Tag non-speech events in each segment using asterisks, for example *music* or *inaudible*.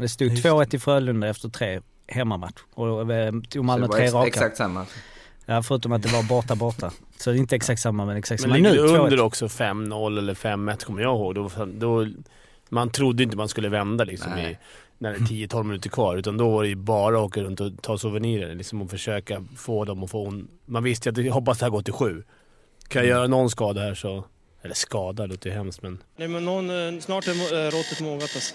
Det stod 2-1 i Frölunda efter tre hemmamatch. Och eh, tog Malmö tre raka. exakt samma. Ja, förutom att det var borta borta. Så det är inte exakt samma men exakt Men samma. ligger Nu du 2-1. under också 5-0 eller 5-1 kommer jag ihåg. Då, då, man trodde inte man skulle vända liksom i, när det är 10-12 minuter kvar. Utan då var det ju bara att åka runt och ta souvenirer liksom, och försöka få dem att få... on- Man visste ju att jag hoppas det här går till sju. Kan jag göra någon skada här så... Eller skada låter ju hemskt men... Nej, men någon, eh, snart är eh, råttet mogat alltså.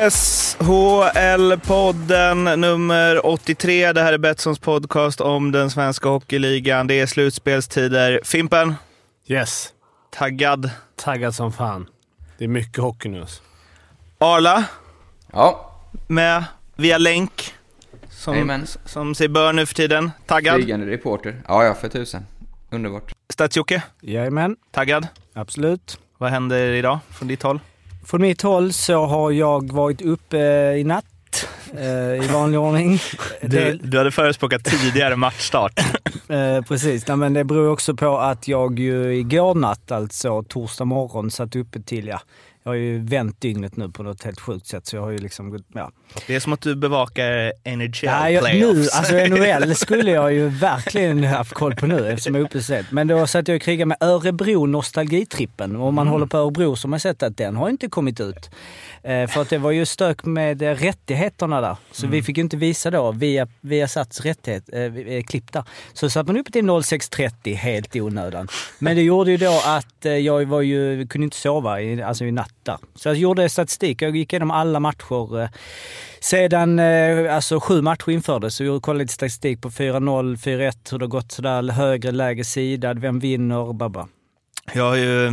SHL-podden nummer 83. Det här är Betssons podcast om den svenska hockeyligan. Det är slutspelstider. Fimpen, Yes. taggad. Taggad som fan. Det är mycket hockey nu alltså. Arla, Ja, med via länk. Som, som sig bör nu för tiden. Taggad. flygande reporter. Ja, ja, för tusen. Underbart. Stats-Jocke, Jajamän, taggad. absolut. Vad händer idag från ditt håll? Från mitt håll så har jag varit uppe i natt eh, i vanlig ordning. *laughs* Du, du hade förespråkat tidigare matchstart. *laughs* Eh, precis, Nej, men det beror också på att jag ju igår natt, alltså torsdag morgon, satt uppe till, ja, jag har ju vänt dygnet nu på något helt sjukt sätt så jag har ju liksom ja. Det är som att du bevakar NHL ja jag, playoffs. nu, alltså NHL *laughs* skulle jag ju verkligen haft koll på nu eftersom jag är uppe sent. Men då satt jag och krigade med Örebro nostalgitrippen. Och om man håller på Örebro så har man sett att den har inte kommit ut. Eh, för att det var ju stök med eh, rättigheterna där. Så vi fick ju inte visa då via, via Sats rättighet, eh, eh, klipp där. Så satt man uppe till 06.30 helt i onödan. Men det gjorde ju då att jag var ju, kunde inte sova i, alltså i natt där. Så jag gjorde statistik. Jag gick igenom alla matcher. Sedan alltså sju matcher infördes så jag kollade lite statistik på 4-0, 4-1, hur det har gått sådär, högre, lägre sida, vem vinner, babba. Jag har ju eh,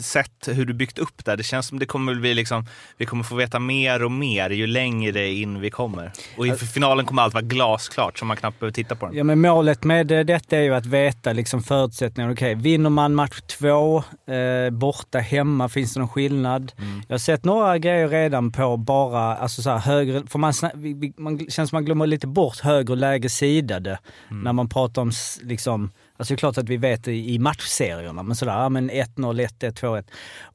sett hur du byggt upp det. Det känns som det kommer bli liksom, vi kommer få veta mer och mer ju längre in vi kommer. Och inför finalen kommer allt vara glasklart så man knappt behöver titta på den. Ja, men målet med eh, detta är ju att veta liksom förutsättningarna. Okej, vinner man match två, eh, borta, hemma, finns det någon skillnad? Jag har sett några grejer redan på bara, alltså så här, högre, för man, man känns som man glömmer lite bort högre och lägre sidade när man pratar om liksom, Alltså det är klart att vi vet i matchserierna, men sådär, ja men 1-0, 1-1, 2-1.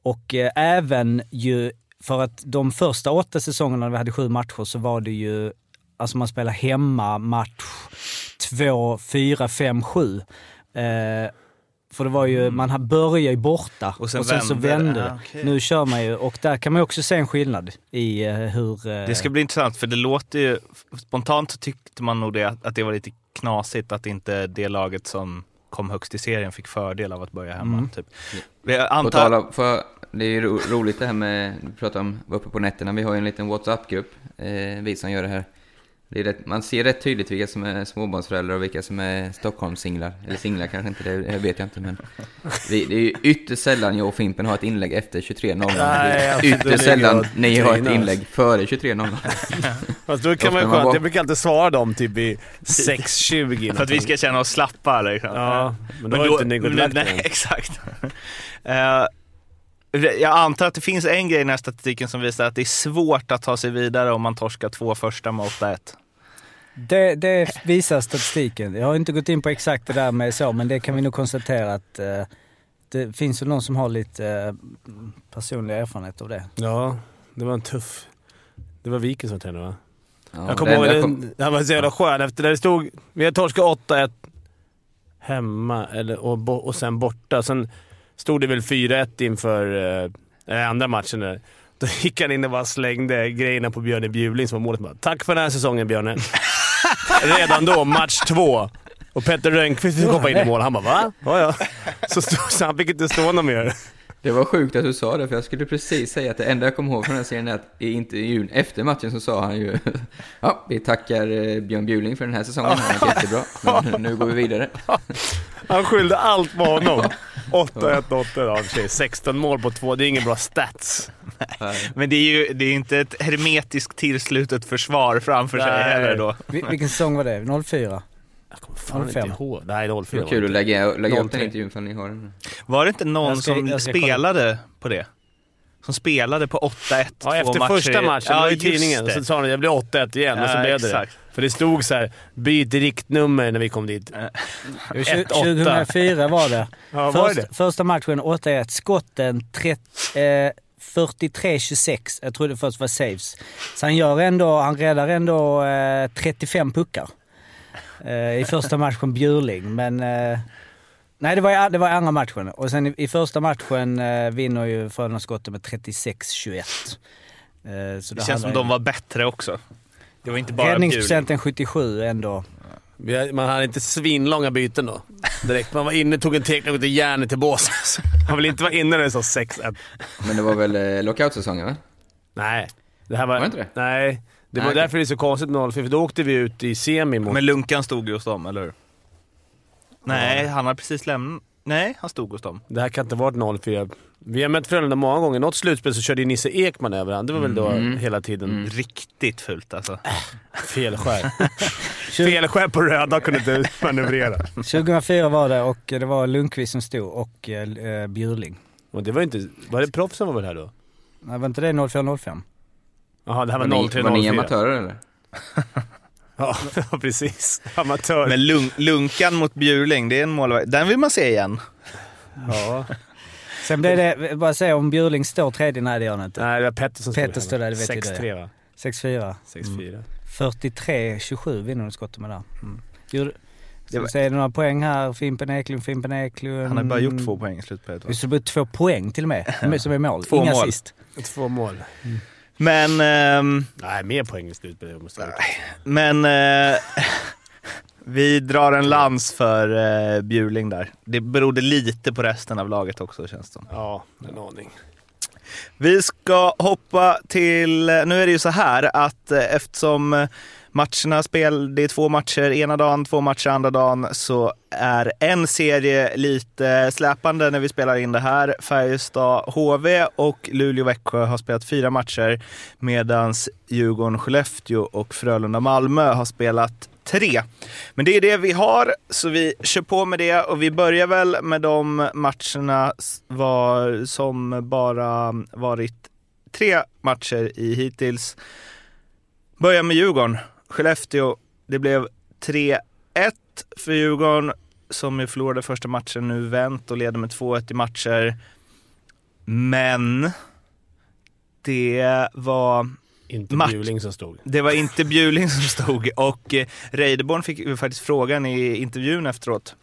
Och eh, även ju, för att de första åtta säsongerna när vi hade sju matcher så var det ju, alltså man spelar hemma match 2, 4, 5, 7. Eh, för det var ju, man börjar ju borta. Och och sen sen, så vänder det. Ah, okej. Nu kör man ju, och där kan man ju också se en skillnad i eh, hur... eh, Det ska bli intressant för det låter ju, spontant så tyckte man nog det, att det var lite knasigt att inte det laget som kom högst i serien fick fördel av att börja hemma. Mm. Typ. Jag antar, om, för, det är ju ro, roligt det här med, du pratar om, uppe på nätterna, vi har ju en liten WhatsApp-grupp, eh, vi som gör det här. Det är rätt, man ser rätt tydligt vilka som är småbarnsföräldrar och vilka som är Stockholmssinglar. Eller singlar kanske inte, det, det vet jag inte men. Vi, det är ju ytterst sällan jag och Fimpen har ett inlägg efter 23.00. Det Nej, är alltså, det ytterst sällan ni har ett inlägg före 23.00. *laughs* Fast då kan man ju skönt, jag brukar alltid svara dem typ i 6.20. *laughs* för att vi ska känna oss slappa. Liksom. Ja, men då har inte ni gått och men, lagt Nej, *laughs* exakt. Eh, jag antar att det finns en grej i den här statistiken som visar att det är svårt att ta sig vidare om man torskar två första med 8-1. Det, det visar statistiken. Jag har inte gått in på exakt det där med så, men det kan vi nog konstatera att eh, det finns ju någon som har lite eh, personlig erfarenhet av det. Ja, det var en tuff... Det var Viken som tränade va? Ja, jag kommer det ihåg den, den var så jävla skön. Efter när det stod... Vi hade torskat 8-1 hemma eller, och, och sen borta. Sen stod det väl 4-1 inför eh, andra matchen. Där. Då gick han in och bara slängde grejerna på Björne Bjurling som var målet. Bara, Tack för den här säsongen Björne. *laughs* Redan då, match två. Och Petter Rönnqvist fick hoppa in i mål. Han bara va? Ja, ja. Så, stod, så han fick inte stå någon mer. Det var sjukt att du sa det, för jag skulle precis säga att det enda jag kommer ihåg från den här serien är att i intervjun efter matchen så sa han ju *laughs* Ja, vi tackar eh, Björn Bjuling för den här säsongen, det har varit jättebra, men nu går vi vidare. *laughs* Han skyllde allt på honom. 8-1, 8 ja, i och för sig. 16 mål på två, det är ingen bra stats. Men det är ju det är inte ett hermetiskt tillslutet försvar framför sig Nej. heller då. Vil- Vilken säsong var det? 04? Jag kommer fan inte 05. ihåg. Nej, 04 Det var kul att lägga, lägga upp 03. den intervjun för ni har den. Var det inte någon ska- som spelade på det? Som spelade på 8-1 Ja, två efter matcher första i- matchen, ja, i tidningen, det. så sa de det blir 8-1 igen och så Ja, blev det exakt. det. För det stod så här, byt riktnummer när vi kom dit. Jo, 1-8. 2004 var det. *laughs* Ja, var Först, det Första matchen 8-1. Skotten 30, eh, 43-26. Jag trodde först var saves. Så han, gör ändå, han räddar ändå eh, 35 puckar eh, i första matchen Bjurling. Men eh, nej, det var, i- det var i andra matchen. Och sen i, i första matchen eh, vinner ju Frölunda Skotten med 36-21. Eh, Det känns som hade- de var bättre också. Det var inte bara. Räddningsprocenten 77 ändå. Man hade inte svinlånga byten då. Direkt. Man var inne, tog en teckning och järnet till bås. *laughs* Man vill inte vara inne när det sa 6-1. Men det var väl eh, lockoutsäsongen va? Nej. Det här var... Var det inte det? Nej. Det var Nej, därför det är så konstigt med 04, för då åkte vi ut i semi mot... Men Lunkan stod ju hos dem, eller hur? Nej, han har precis lämnat. Nej, han stod hos dem. Det här kan inte ha varit 04. Vi har mött Frölunda många gånger. Något slutspel så körde ju Nisse Ekman över han. Det var väl då Mm. hela tiden. Riktigt fult alltså. Felskär. *laughs* Felskär på röda kunde inte *laughs* manövrera. 2004 var det och det var Lundqvist som stod och eh, Bjurling. Och det var inte... Var det proffsen var väl här då? Nej, var inte det 04-05? Jaha, det här var, Var ni, 03 var ni 04. amatörer eller? *laughs* *laughs* Ja, precis. Amatör. Men lun Lunkan mot Bjurling, det är en målvakt. Den vill man se igen. Ja. Sen blev det, bara säga om Bjurling står tredje, nej det gör han inte. Nej, det var Petter som Petter stod där, det vet ju 6-3 va? 6-4. 6-4. 43-27 vinner de skottet med där. Mm. Ska var- vi se några poäng här. Fimpen Eklund, Fimpen Eklund. Han har bara gjort två poäng i slutspelet. va? Just det, två poäng till och med, *laughs* som är mål. Två Inga mål. assist. Två mål. Men, ehm, Nej, mer poäng i slutet. Men eh, *laughs* vi drar en lans för eh, Bjurling där. Det berodde lite på resten av laget också känns det som. Ja, en aning. Vi ska hoppa till, nu är det ju så här att eh, eftersom eh, matcherna spel, det är två matcher ena dagen, två matcher andra dagen, så är en serie lite släpande när vi spelar in det här. Färjestad HV och Luleå-Växjö har spelat fyra matcher medan Djurgården-Skellefteå och Frölunda-Malmö har spelat tre. Men det är det vi har, så vi kör på med det och vi börjar väl med de matcherna var, som bara varit tre matcher i hittills. Börjar med Djurgården. Skellefteå, det blev 3-1 för Djurgården som ju förlorade första matchen, nu vänt och leder med 2-1 i matcher. Men det var Inte Match. Bjurling som stod. det var inte Bjurling som stod och eh, Reideborn fick faktiskt frågan i intervjun efteråt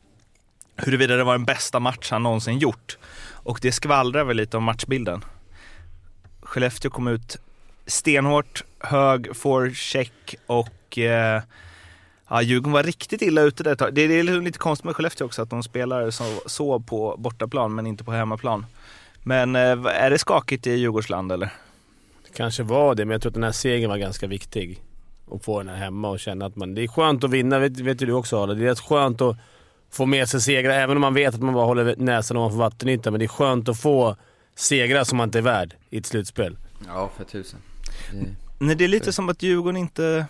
huruvida det var den bästa match han någonsin gjort. Och det skvallrar väl lite om matchbilden. Skellefteå kom ut stenhårt, hög forecheck och eh, ja, Djurgården var riktigt illa ute där ett tag. Det det är liksom lite konstigt med Skellefteå också att de spelar så, så på bortaplan men inte på hemmaplan. Men eh, är det skakigt i Djurgårdsland eller? Kanske var det, men jag tror att den här segern var ganska viktig. Att få den här hemma och känna att man... Det är skönt att vinna, vet, vet du också Arla. Det är rätt skönt att få med sig segrar, även om man vet att man bara håller näsan ovanför vattenytan. Men det är skönt att få segrar som man inte är värd i ett slutspel. Ja, för tusen. Det, Nej, det är lite som att Djurgården inte...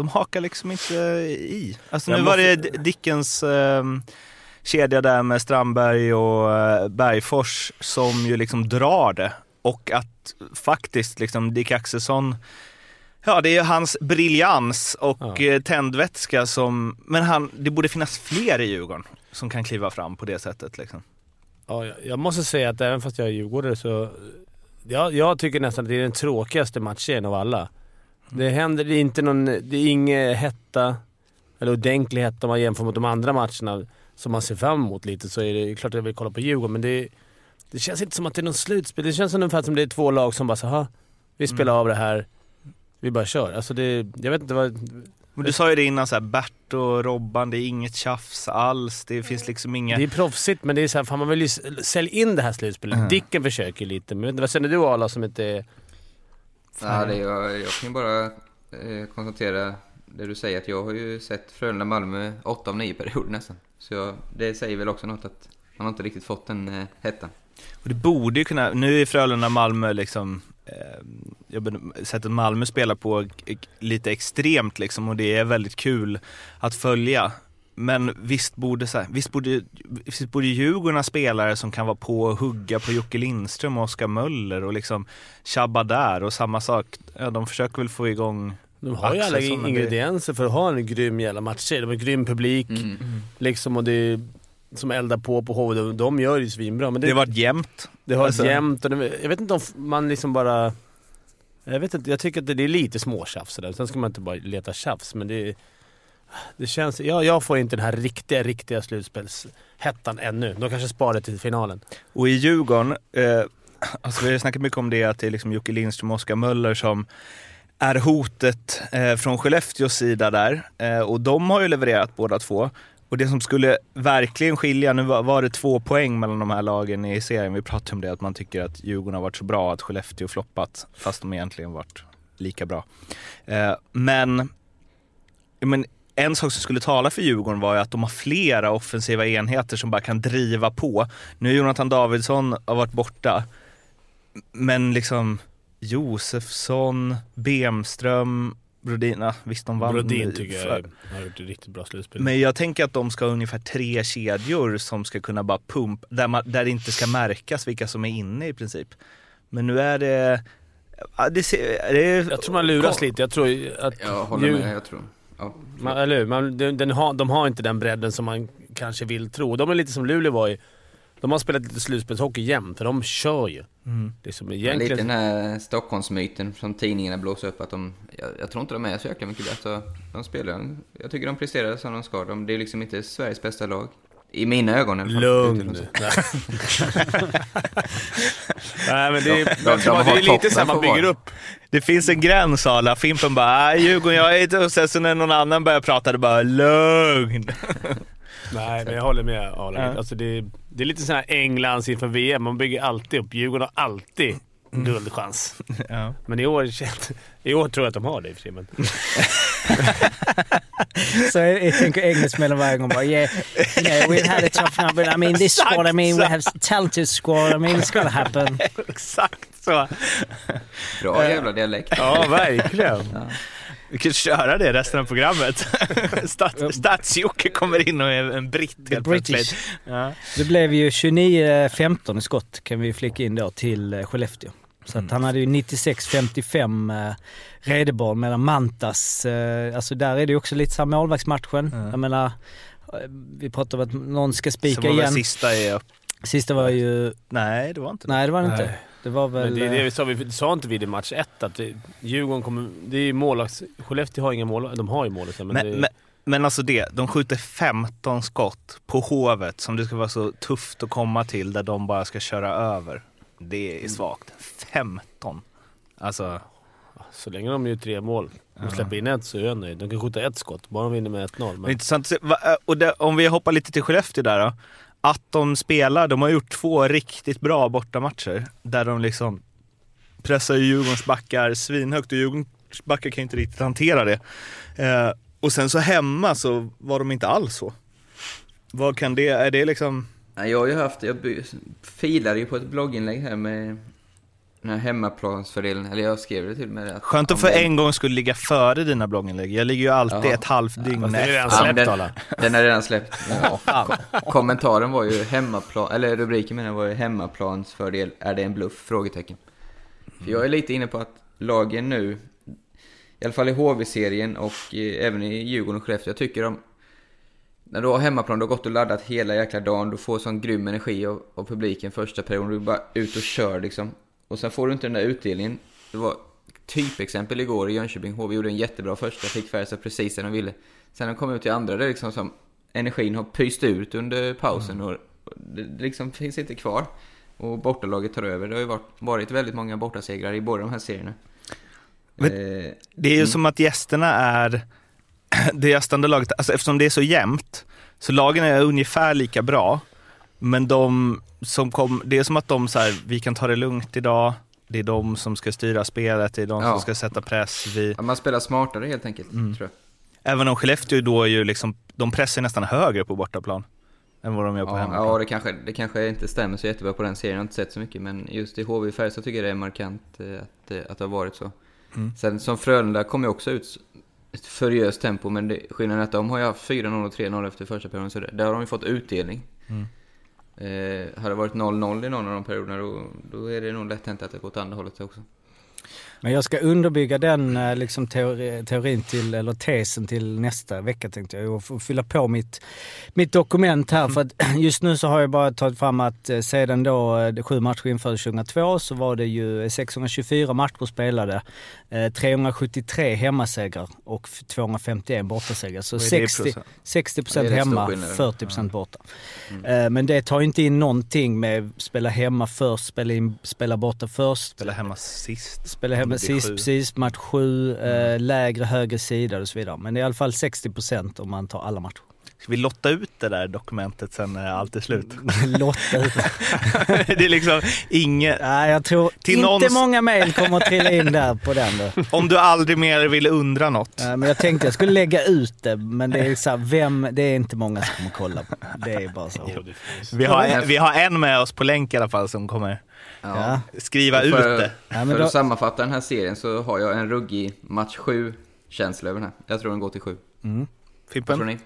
De hakar liksom inte i. Alltså nu Jag var det måste- Dickens eh, kedja där med Strandberg och eh, Bergfors som ju liksom drar det. Och att faktiskt liksom Dick Axelsson, ja det är ju hans briljans och Ja. eh, tändvätska som, men han, det borde finnas fler i Djurgården som kan kliva fram på det sättet liksom. Ja, jag, måste säga att även fast jag är djurgårdare så... Jag, jag tycker nästan att det är den tråkigaste matchen av alla. Det händer det är inte någon... Det är ingen hetta, eller ordentlig hetta om man jämför mot de andra matcherna som man ser fram emot lite. Så är det klart att jag vill kolla på Djurgården, men det, det känns inte som att det är någon slutspel. Det känns ungefär som det är två lag som bara så "Ha, vi spelar av det här, vi bara kör. Alltså det, jag vet inte vad... Men du sa ju det innan så här, Bert och Robban, det är inget tjafs alls. Det finns liksom inga... Det är proffsigt, men det är så här, fan man vill ju sälja in det här slutspelet. Mm. Dicken försöker lite, men vad känner du Arla som inte är... ja, det, jag, jag kan ju bara eh, konstatera det du säger, att jag har ju sett Frölunda-Malmö åtta av nio perioder nästan. Så jag, det säger väl också något att man har inte riktigt fått den eh, hettan. Och det borde ju kunna, nu är Frölunda Malmö liksom jag har sett att Malmö spelar på lite extremt liksom och det är väldigt kul att följa. Men visst borde, så här, visst borde, visst borde Djurgården ha spelare som kan vara på och hugga på Jocke Lindström och Oskar Möller och liksom tjabba där och samma sak, ja, de försöker väl få igång De har ju alla det- ingredienser för att ha en grym jävla matchserie. De har en grym publik Mm. liksom och det är, som eldar på på HV. De, de gör ju svinbra. Men det, Det har varit jämnt. det har alltså- varit jämnt och det, jag vet inte om man liksom bara... Jag vet inte, jag tycker att det är lite småtjafs sådär. Sen ska man inte bara leta tjafs men det det känns, jag, jag får inte den här riktiga, riktiga slutspelshettan ännu. De kanske sparar det till finalen. Och i Djurgården, eh, alltså vi har snackat mycket om det, att det är liksom Jocke Lindström och Oskar Möller som är hotet eh, från Skellefteås sida där. Eh, och de har ju levererat båda två. Och det som skulle verkligen skilja, nu var, var det två poäng mellan de här lagen i serien. Vi pratade om det, att man tycker att Djurgården har varit så bra att Skellefteå floppat, fast de egentligen varit lika bra. Eh, men, men en sak som skulle tala för Djurgården var ju att de har flera offensiva enheter som bara kan driva på. Nu Jonathan Davidsson har varit borta, men liksom Josefsson, Bemström, Brodin, visst de vann. Brodin tycker för- jag har gjort ett riktigt bra slutspel. men jag tänker att de ska ha ungefär tre kedjor som ska kunna bara pumpa, där, man, där det inte ska märkas vilka som är inne i princip. Men nu är det... Ja, det, ser, det är, jag tror man luras lite. Jag tror att... Jag håller med, jag tror. Ja. Man, eller hur? Man, den, den har, de har inte den bredden som man kanske vill tro. De är lite som Luleå var i. De har spelat lite slutspelshockey jämt, för de kör ju. Mm. Det är som Men egentligen... Lite den här Stockholmsmyten som tidningarna blåser upp att de, jag, jag tror inte de är så jäkla mycket bättre. De spelar, jag tycker de presterar som de ska. De, det är liksom inte Sveriges bästa lag. I mina ögon i alla fall. Lugn nu. så. *laughs* Nej men det är, De- de- de det är lite så här man bygger upp. Det finns en gräns Arla. Fimpen bara, "Ah, Djurgården, jag är inte... Och sen så när någon annan börjar prata, det bara lugn. *laughs* Nej men jag håller med Arla. Ja. Alltså, det, är, det är lite så här Englands inför VM. Man bygger alltid upp. Djurgården har alltid guldchans. *laughs* Ja. Men i år, i år tror jag att de har det i och för sig. Men... *laughs* Så jag, jag tänker engelsmännen varje gång bara yeah, yeah, we've had a tough number. I mean this squad, I mean we have talented squad. I mean it's gonna happen. Exakt så. Bra jävla dialekt. Ja, verkligen. Vi kan köra det resten av programmet. *laughs* Stats, Stats-Jocke kommer in och är en britt helt British. plötsligt. Ja. Det blev ju 29-15 i skott kan vi flika in då till eh, Skellefteå. Så att han hade ju 96-55 eh, Redeborn medan Mantas, eh, alltså där är det ju också lite samma målvaktsmatchen. Ja. Jag menar, eh, vi pratade om att någon ska spika var igen. sista i... Sista var ju... Nej, det var inte det. Nej det var det inte. Nej. Det var väl... Men det det eh, vi sa, vi sa inte vi i match ett att det, Djurgården kommer... Det är ju målvakts... Skellefteå har inga mål, de har ju mål men, Men, det, men, men alltså det, de skjuter 15 skott på Hovet som det ska vara så tufft att komma till där de bara ska köra över. Det är svagt. 15. Alltså, Så länge de gör tre mål och släpper in ett så är jag nöjd. De kan skjuta ett skott, bara de vinner med 1-0. det är Men intressant att se. Va- äh, Och det, om vi hoppar lite till Skellefteå där då. Att de spelar, de har gjort två riktigt bra bortamatcher där de liksom pressar ju Djurgårdens backar svinhögt och Djurgårdens backar kan inte riktigt hantera det. Eh, och sen så hemma så var de inte alls så. Vad kan det, är det liksom... Nej, Jag har ju haft, jag filade ju på ett blogginlägg här med den här hemmaplansfördelen, eller jag skrev det till och med. Att, Skönt att ja, för en gång skulle ligga före dina blogginlägg. Jag ligger ju alltid Jaha. ett halvt dygn är efter. redan Ja, släppt den- alla. Den är redan släppt. *laughs* Ja. Ko- Kommentaren var ju hemmaplan, eller rubriken menar var ju hemmaplansfördel, är det en bluff? Frågetecken. För jag är lite inne på att lagen nu, i alla fall i HV-serien och eh, även i Djurgården och Skellefteå, jag tycker de när du har hemmaplan, du har gått och laddat hela jäkla dagen, du får sån grym energi av, av publiken första perioden, du är bara ut och kör liksom. Och sen får du inte den där utdelningen. Det var typexempel igår i Jönköping, HV gjorde en jättebra första, fick Färjestad precis det de ville. Sen de kom ut till andra, det är liksom som energin har pyst ut under pausen och det det liksom finns inte kvar. Och bortalaget tar över. Det har ju varit, varit väldigt många bortasegrar i båda de här serierna. Men- Eh, Det är ju Mm. som att gästerna är *clears throat* det gästande laget. Alltså eftersom det är så jämnt, så lagen är ungefär lika bra. Men de som kom, det är som att de så här, vi kan ta det lugnt idag. Det är de som ska styra spelet, det är de Ja. som ska sätta press. Vi, ja, man spelar smartare helt enkelt, Mm. tror jag. även om Skellefteå då är ju liksom, de pressar nästan högre på bortaplan. än vad de gör på Ja, hemmaplan. ja det, kanske, det kanske inte stämmer så jättebra på den serien, jag har inte sett så mycket. Men just i HV Färjestad tycker jag det är markant eh, att, eh, att det har varit så. Mm. Sen som Frölunda kom ju också ut ett furiöst tempo, men det, skillnaden är att de har ju haft 4-0 och 3-0 efter första perioden, så det, där har de ju fått utdelning. Mm. Eh, hade det varit 0-0 i någon av de perioderna, då, då är det nog lätt hänt att det går åt andra hållet också. Men jag ska underbygga den eh, liksom, teori, teorin till, eller tesen till nästa vecka tänkte jag. Och fylla på mitt, mitt dokument här. För att *clears throat* just nu så har jag bara tagit fram att eh, sedan då eh, sju matcher infördes 2002 så var det ju 624 matcher spelade. Eh, 373 hemmasegrar och f- 251 bortasegrar. Så Vad är det i 60, procent? 60 Ja, det är rätt stor hemma, skillnad. 40% borta. Eh, Men det tar ju inte in någonting med spela hemma först, spela, in, spela borta först. Spela hemma sist. Spela hemma Sist, precis. Match sju, eh, lägre, högre sida och så vidare. Men det är i alla fall 60% om man tar alla matcher. Ska vi lotta ut det där dokumentet sen när allt är slut? *laughs* Lotta ut. *laughs* det är liksom inget... Nej, jag tror Till inte någons- många mejl kommer att trilla in där på den då. *laughs* Om du aldrig mer vill undra något. Eh, Men jag tänkte jag skulle lägga ut det, men det är så här, vem, det är inte många som kommer kolla på. Det är bara så. Vi har, en, vi har en med oss på länk i alla fall som kommer Ja. skriva ut för, det. Ja, för då- att sammanfatta den här serien så har jag en ruggig match 7-känsla över den här. Jag tror den går till 7. Vad tror Fimpen? ni?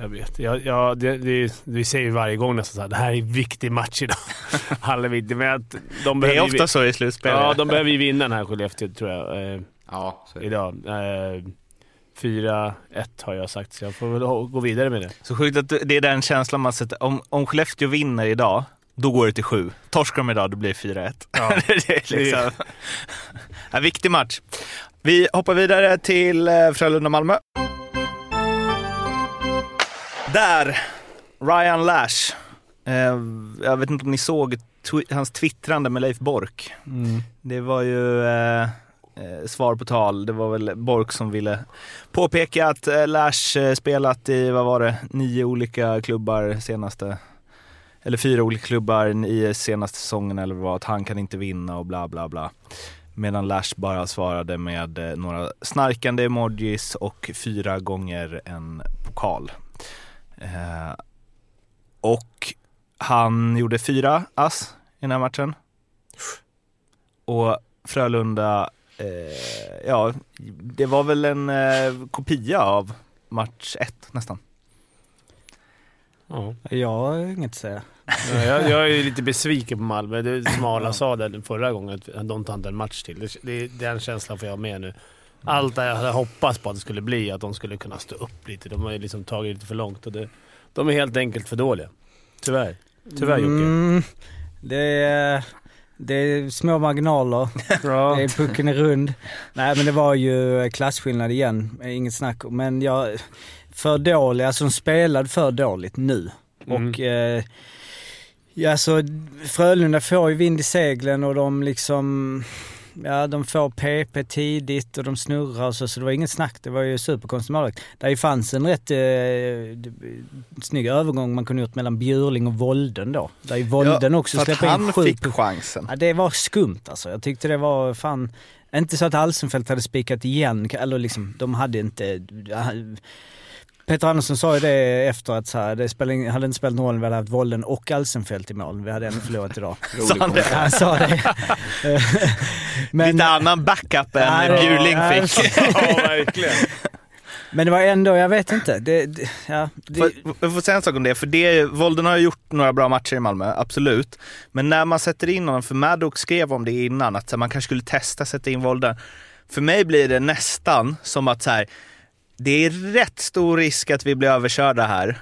Jag vet. Jag, jag, det, det, vi säger ju varje gång nästan så här, det här är en viktig match idag. *laughs* Alla men att de Det är ofta så i slutspel. Ja, de behöver ju vinna den här Skellefteå tror jag. Eh, Ja, så är det. idag. Eh, 4-1 har jag sagt, så jag får väl gå vidare med det. Så sjukt att det är den känslan man sätter. Om, om Skellefteå vinner idag, då går det till 7. Torskar de idag, då blir det 4-1. Ja. *laughs* det är liksom... en viktig match. Vi hoppar vidare till eh, Frölunda-Malmö. Där, Ryan Lash. Eh, jag vet inte om ni såg hans twittrande med Leif Bork. Mm. Det var ju eh, eh, svar på tal. Det var väl Bork som ville påpeka att Lash spelat i, vad var det, nio olika klubbar senaste, eller fyra olika klubbar i senaste säsongen eller vad, att han kan inte vinna och bla bla bla. Medan Lash bara svarade med eh, några snarkande emojis och fyra gånger en pokal. Eh, och han gjorde fyra ass i den här matchen. Och Frölunda, eh, ja, det var väl en eh, kopia av match ett nästan. Ja. Jag har inget att säga. Ja, jag, jag är lite besviken på Malmö. Det som *clears throat* Arla sa där förra gången, att de tar inte en match till. Det, det, den känslan får jag med nu. Allt det jag hade hoppats på att det skulle bli, att de skulle kunna stå upp lite. De har ju liksom tagit lite för långt och det, de är helt enkelt för dåliga. Tyvärr. Tyvärr Jocke. Mm, det, är, det är små marginaler. *laughs* Ja. Det är, pucken är rund. Nej men det var ju klasskillnad igen, inget snack Men jag, för dålig, alltså de spelade för dåligt nu. Mm. Och eh, ja, alltså Frölunda får ju vind i seglen och de liksom, ja de får PP tidigt och de snurrar och så, så det var inget snack. Det var ju superkonstig målvakt. Där fanns en rätt eh, snygg övergång man kunde gjort mellan Bjurling och Volden då. Där ju Volden också för att släpper in han sju fick chansen. Ja, det var skumt alltså. Jag tyckte det var fan... Inte så att Alsenfelt hade spikat igen, eller liksom, de hade inte... Peter Andersson sa ju det efter att så här, det spelade, hade inte spelat någon roll om vi hade haft Volden och Alsenfelt i mål. Vi hade ändå förlorat idag. *laughs* Sa han det? Han sa det. *laughs* Lite annan backup än Ja, Bjurling ja, fick. ja, verkligen. *laughs* Men det var ändå, jag vet inte. Det, det, ja, det, Får- Jag får säga en sak om det, för det, Volden har ju gjort några bra matcher i Malmö, absolut. Men när man sätter in honom, för Maddox skrev om det innan, att så här, man kanske skulle testa sätta in Volden. För mig blir det nästan som att så här, det är rätt stor risk att vi blir överkörda här.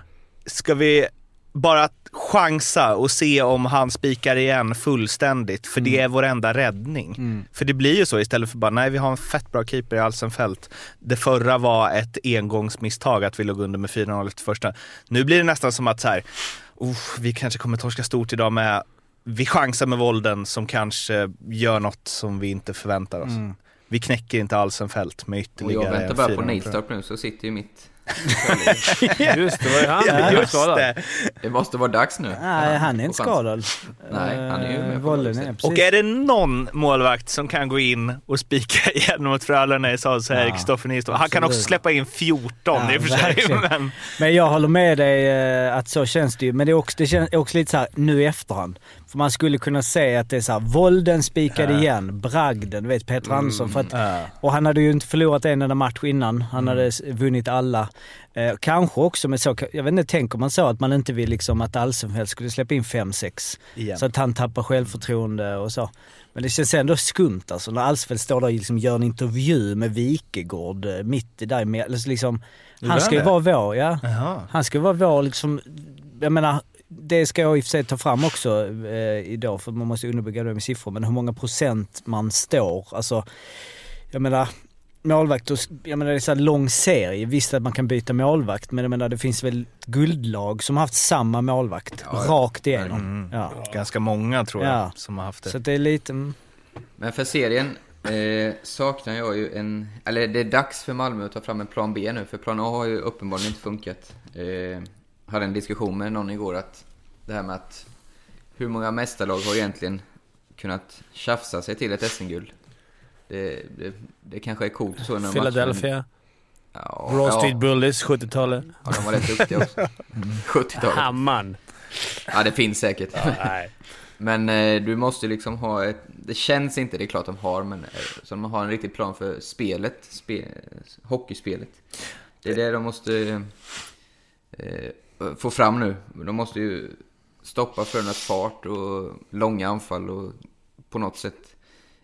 Ska vi bara chansa och se om han spikar igen fullständigt, för det är vår enda räddning. För det blir ju så istället för bara, nej vi har en fett bra keeper i Alsenfelt. Det förra var ett engångsmisstag att vi låg under med 4-0 efter första. Nu blir det nästan som att så här, "Oh, vi kanske kommer torska stort idag med, vi chansar med Volden som kanske gör något som vi inte förväntar oss. Vi knäcker inte Alsenfelt med Och ytterligare jag väntar bara på 4-0. Nilstorp nu så sitter ju mitt *laughs* Just det, var ju han Ja, Just skadad. det. Det måste vara dags nu. Nej, han är inte skadad. Nej, han är ju med Eh, på är precis. Och är det någon målvakt som kan gå in och spika *laughs* igen mot Frölunda i så är det Ja, Kristoffer Nyström. Han kan också släppa in 14 Ja, i och för sig. Men, Men jag håller med dig eh, att så känns det ju. Men det är också, det känns också lite så här nu i efterhand. För man skulle kunna säga att det är så här, Volden spikade igen, Bragden, vet Peter Andersson. För att, ja. och han hade ju inte förlorat en enda match innan. Han hade s- vunnit alla. Eh, kanske också med så, jag vet inte, tänker man så att man inte vill liksom att Alsenfelt skulle släppa in 5-6. Igen. Så att han tappar självförtroende och så. Men det känns ändå skumt alltså när Alsfeldt står där och liksom gör en intervju med Wikegård eh, mitt i där med, liksom, Han ska ju vara vår, ja. Jaha. Han ska vara vår liksom, jag menar, det ska jag i och för sig ta fram också eh, idag för man måste underbygga det med siffror. Men hur många procent man står, alltså jag menar målvakt, och, jag menar det är så här lång serie. Visst att man kan byta målvakt men jag menar det finns väl guldlag som har haft samma målvakt Ja, rakt igenom. Mm. Ja. Ganska många tror jag Ja. som har haft det. Så det är lite, mm, Men för serien eh, saknar jag ju en... Eller det är dags för Malmö att ta fram en plan B nu, för plan A har ju uppenbarligen inte funkat. Eh, hade en diskussion med någon igår att det här med att hur många mästarlag har egentligen kunnat tjafsa sig till ett SM-guld? Det, det, det kanske är coolt så när Philadelphia, Ja, Broad Street ja, Bullies, 70-talet. ja, de var rätt duktiga också. 70-talet. Hammaren. Ja, det finns säkert. Nej. Men eh, du måste liksom ha ett... Det känns inte, det är klart de har, men eh, så de har en riktig plan för spelet. Spe, hockeyspelet. Det är det de måste eh, Eh, få fram nu. De måste ju stoppa Frölundas fart och långa anfall och på något sätt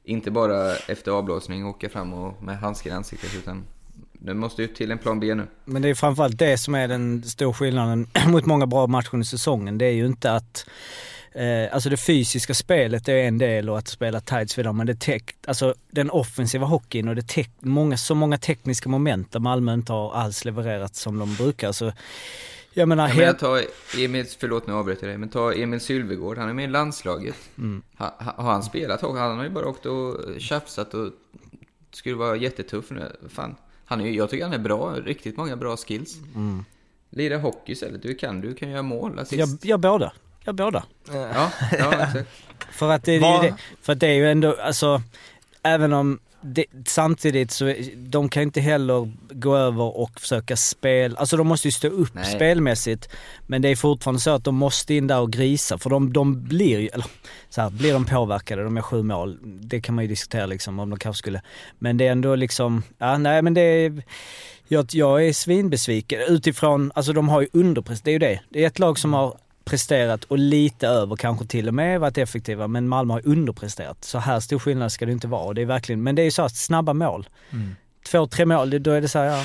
inte bara efter avblåsning åka fram och med handskar i ansiktet utan det måste ju till en plan B nu. Men det är framförallt det som är den stora skillnaden *clears throat* mot många bra matcher under säsongen. Det är ju inte att Eh, alltså det fysiska spelet är en del och att spela tight vidare men det tech, alltså den offensiva hockeyn och det tech, många, så många tekniska moment där Malmö inte har alls levererat som de brukar. Så jag menar, jag helt, tar Emil, förlåt nu avbryter jag dig, men ta Emil Sylvegård, han är med i landslaget. Mm. Ha, ha, har han spelat hockey? Han har ju bara åkt och tjafsat och skulle vara jättetuff nu. Fan, han är, ju- jag tycker han är bra, riktigt många bra skills. Mm. Lira hockey istället, du kan, du kan göra mål, assist. jag, jag båda. Jag båda. Ja, ja, exakt. För att det, det, för att det är ju ändå, alltså, även om det, samtidigt så, de kan inte heller gå över och försöka spela, alltså de måste ju stå upp Nej. spelmässigt. Men det är fortfarande så att de måste in där och grisa, för de, de blir ju, eller så här, blir de påverkade, de är sju mål, det kan man ju diskutera liksom om de kanske skulle, men det är ändå liksom, ja nej men det är, jag, jag är svinbesviken utifrån, alltså de har ju underpresterat, det är ju det. Det är ett lag som har presterat och lite över kanske till och med varit effektiva men Malmö har underpresterat. Så här stor skillnad ska det inte vara. Det är verkligen, men det är ju så att snabba mål. Två, tre mål, då är det så här, ja.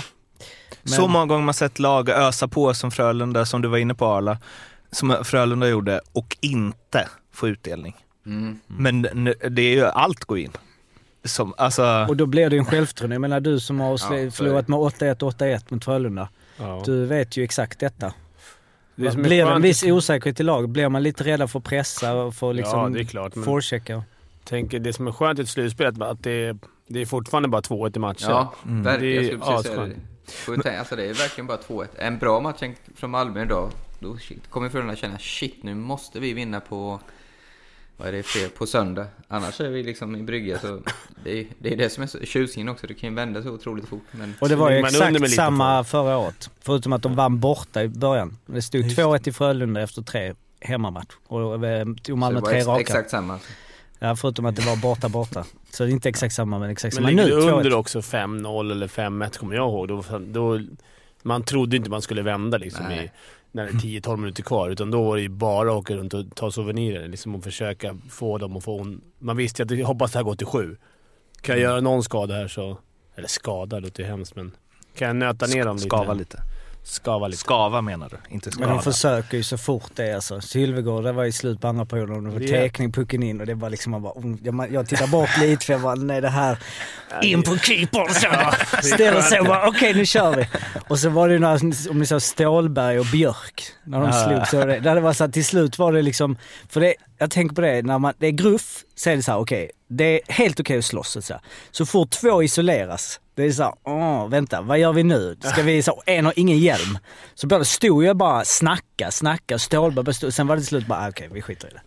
Men- Så många gånger man sett lag ösa på som Frölunda, som du var inne på Arla, som Frölunda gjorde, och inte få utdelning. Mm. Men det är ju, allt går in. Som, alltså, Och då blir det ju en självförtroende. Jag menar du som har Ja, förlorat med 8-1, 8-1 mot Frölunda. Ja. Du vet ju exakt detta. Det Blir det en viss osäkerhet i lag? Blir man lite rädd för att pressa och få liksom Ja, det är klart. Forechecka? tänker, det som är skönt i ett slutspel är att det är, det är fortfarande bara 2-1 i matcher. Ja, Mm. verkligen. Jag skulle precis säga det. Tänka- Alltså det är verkligen bara 2-1. En bra match från Malmö idag, då shit, kommer Frölunda känna shit nu måste vi vinna på, vad är det, fler, på söndag. Annars är vi liksom i brygga så det är, det är det som är så, tjusningen också. Det kan ju vända så otroligt fort. Men Och det var ju ligger man under med exakt samma förra året. Förutom att de vann borta i början. Det stod 2-1 i Frölunda efter tre hemmamatch. Och eh, tog Malmö det var tre ex, raka. exakt samma. Ja, förutom att det var borta borta. Så det är inte exakt samma men exakt Men samma. ligger Nu du 2-1. under också 5-0 eller 5-1 kommer jag ihåg, då, då, man trodde inte man skulle vända liksom i, Nej. När det är 10-12 minuter kvar. Utan då var det ju bara att åka runt och ta souvenirer liksom, och försöka få dem att få... En, man visste ju att jag hoppas det här går till sju. Kan jag göra någon skada här så... Eller skada låter ju hemskt men... Kan jag nöta ner dem lite? skava lite. Skava lite. Skava menar du, inte Men skada. de försöker ju så fort det är alltså. Sylvegård, det var i slut på andra perioden och det var Det- tekning, pucken in och det var liksom man bara, mm, jag, jag tittar bort *laughs* lite för jag bara, nej det här, in på keepern så. *laughs* Ställer sig och bara, okej nu kör vi. Och så var det ju några, om ni sa Stålberg och Björk, när de Ja. slog så. Det, där det var så att till slut var det liksom, för det, jag tänker på det, när man, det är gruff så är det så här, okej, det är helt okej att slåss så. här. Så fort två isoleras, det är så här, åh, vänta, vad gör vi nu? Ska vi, så, en har ingen hjälm. Så det, stod jag bara snacka, snacka, Stålberg bara stod, sen var det till slut bara, ah, okej, vi skiter i det.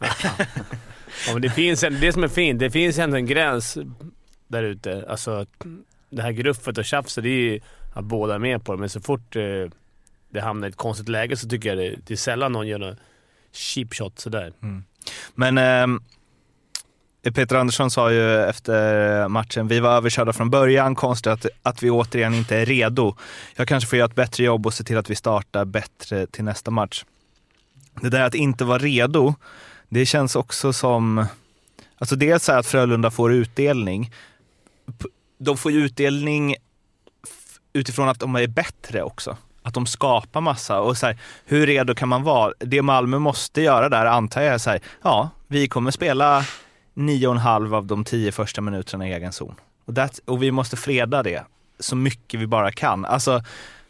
Ja, men det, finns en, det som är fint, det finns ändå en gräns där ute. Alltså, det här gruffet och tjafset, det är ju att båda är med på det. Men så fort eh, det hamnar i ett konstigt läge så tycker jag det, det är sällan någon gör något cheap shot sådär. Men ehm, Peter Andersson sa ju efter matchen, vi var överkörda från början, konstigt att, att vi återigen inte är redo. Jag kanske får göra ett bättre jobb och se till att vi startar bättre till nästa match. Det där att inte vara redo, det känns också som... Alltså dels att Frölunda får utdelning. De får ju utdelning utifrån att de är bättre också. Att de skapar massa. Och så här, hur redo kan man vara? Det Malmö måste göra där antar jag är så här, ja, vi kommer spela nio och en halv av de tio första minuterna i egen zon. Och, that, och vi måste freda det så mycket vi bara kan. Alltså,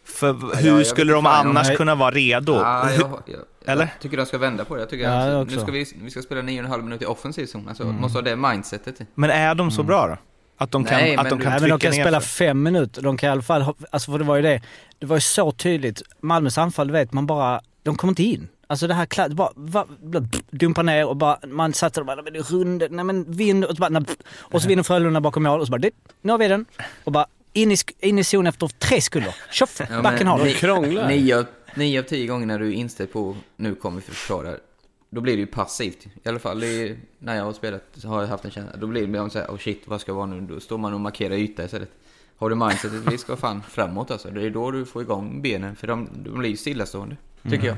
för hur jag vet skulle de fan annars jag- kunna vara redo? Ja, jag, jag, Eller? Jag tycker de ska vända på det. Jag tycker Ja, att nu ska vi, vi ska spela 9,5 minuter i offensiv zon. Alltså, Mm. måste ha det mindsetet. Men är de så bra då? Att de kan, Nej, att men de kan Nej, men de kan ner spela för- fem minuter. De kan i alla fall alltså för det var ju det, det var ju så tydligt. Malmös anfall, du vet, man bara, de kommer inte in. Alltså det här kla- bara, va, bla, pff, dumpa ner och bara, man satte och bara, men det är rund, nej men vinn och så bara, och så vinner Frölunda bakom mål och så bara, det, nu har vi den. Och bara in i, in i zon efter tre sekunder. Tjoff, Ja, backen har De den. Nio, nio av tio gånger när du är inställd på nu kommer vi försvara, då blir det ju passivt. I alla fall det är, när jag har spelat så har jag haft en känsla, då blir det så här, oh shit, vad ska jag vara nu? Då står man och markerar yta istället. Har du mindsetet, vi ska fan framåt alltså. Det är då du får igång benen, för de, de blir ju stillastående, tycker jag.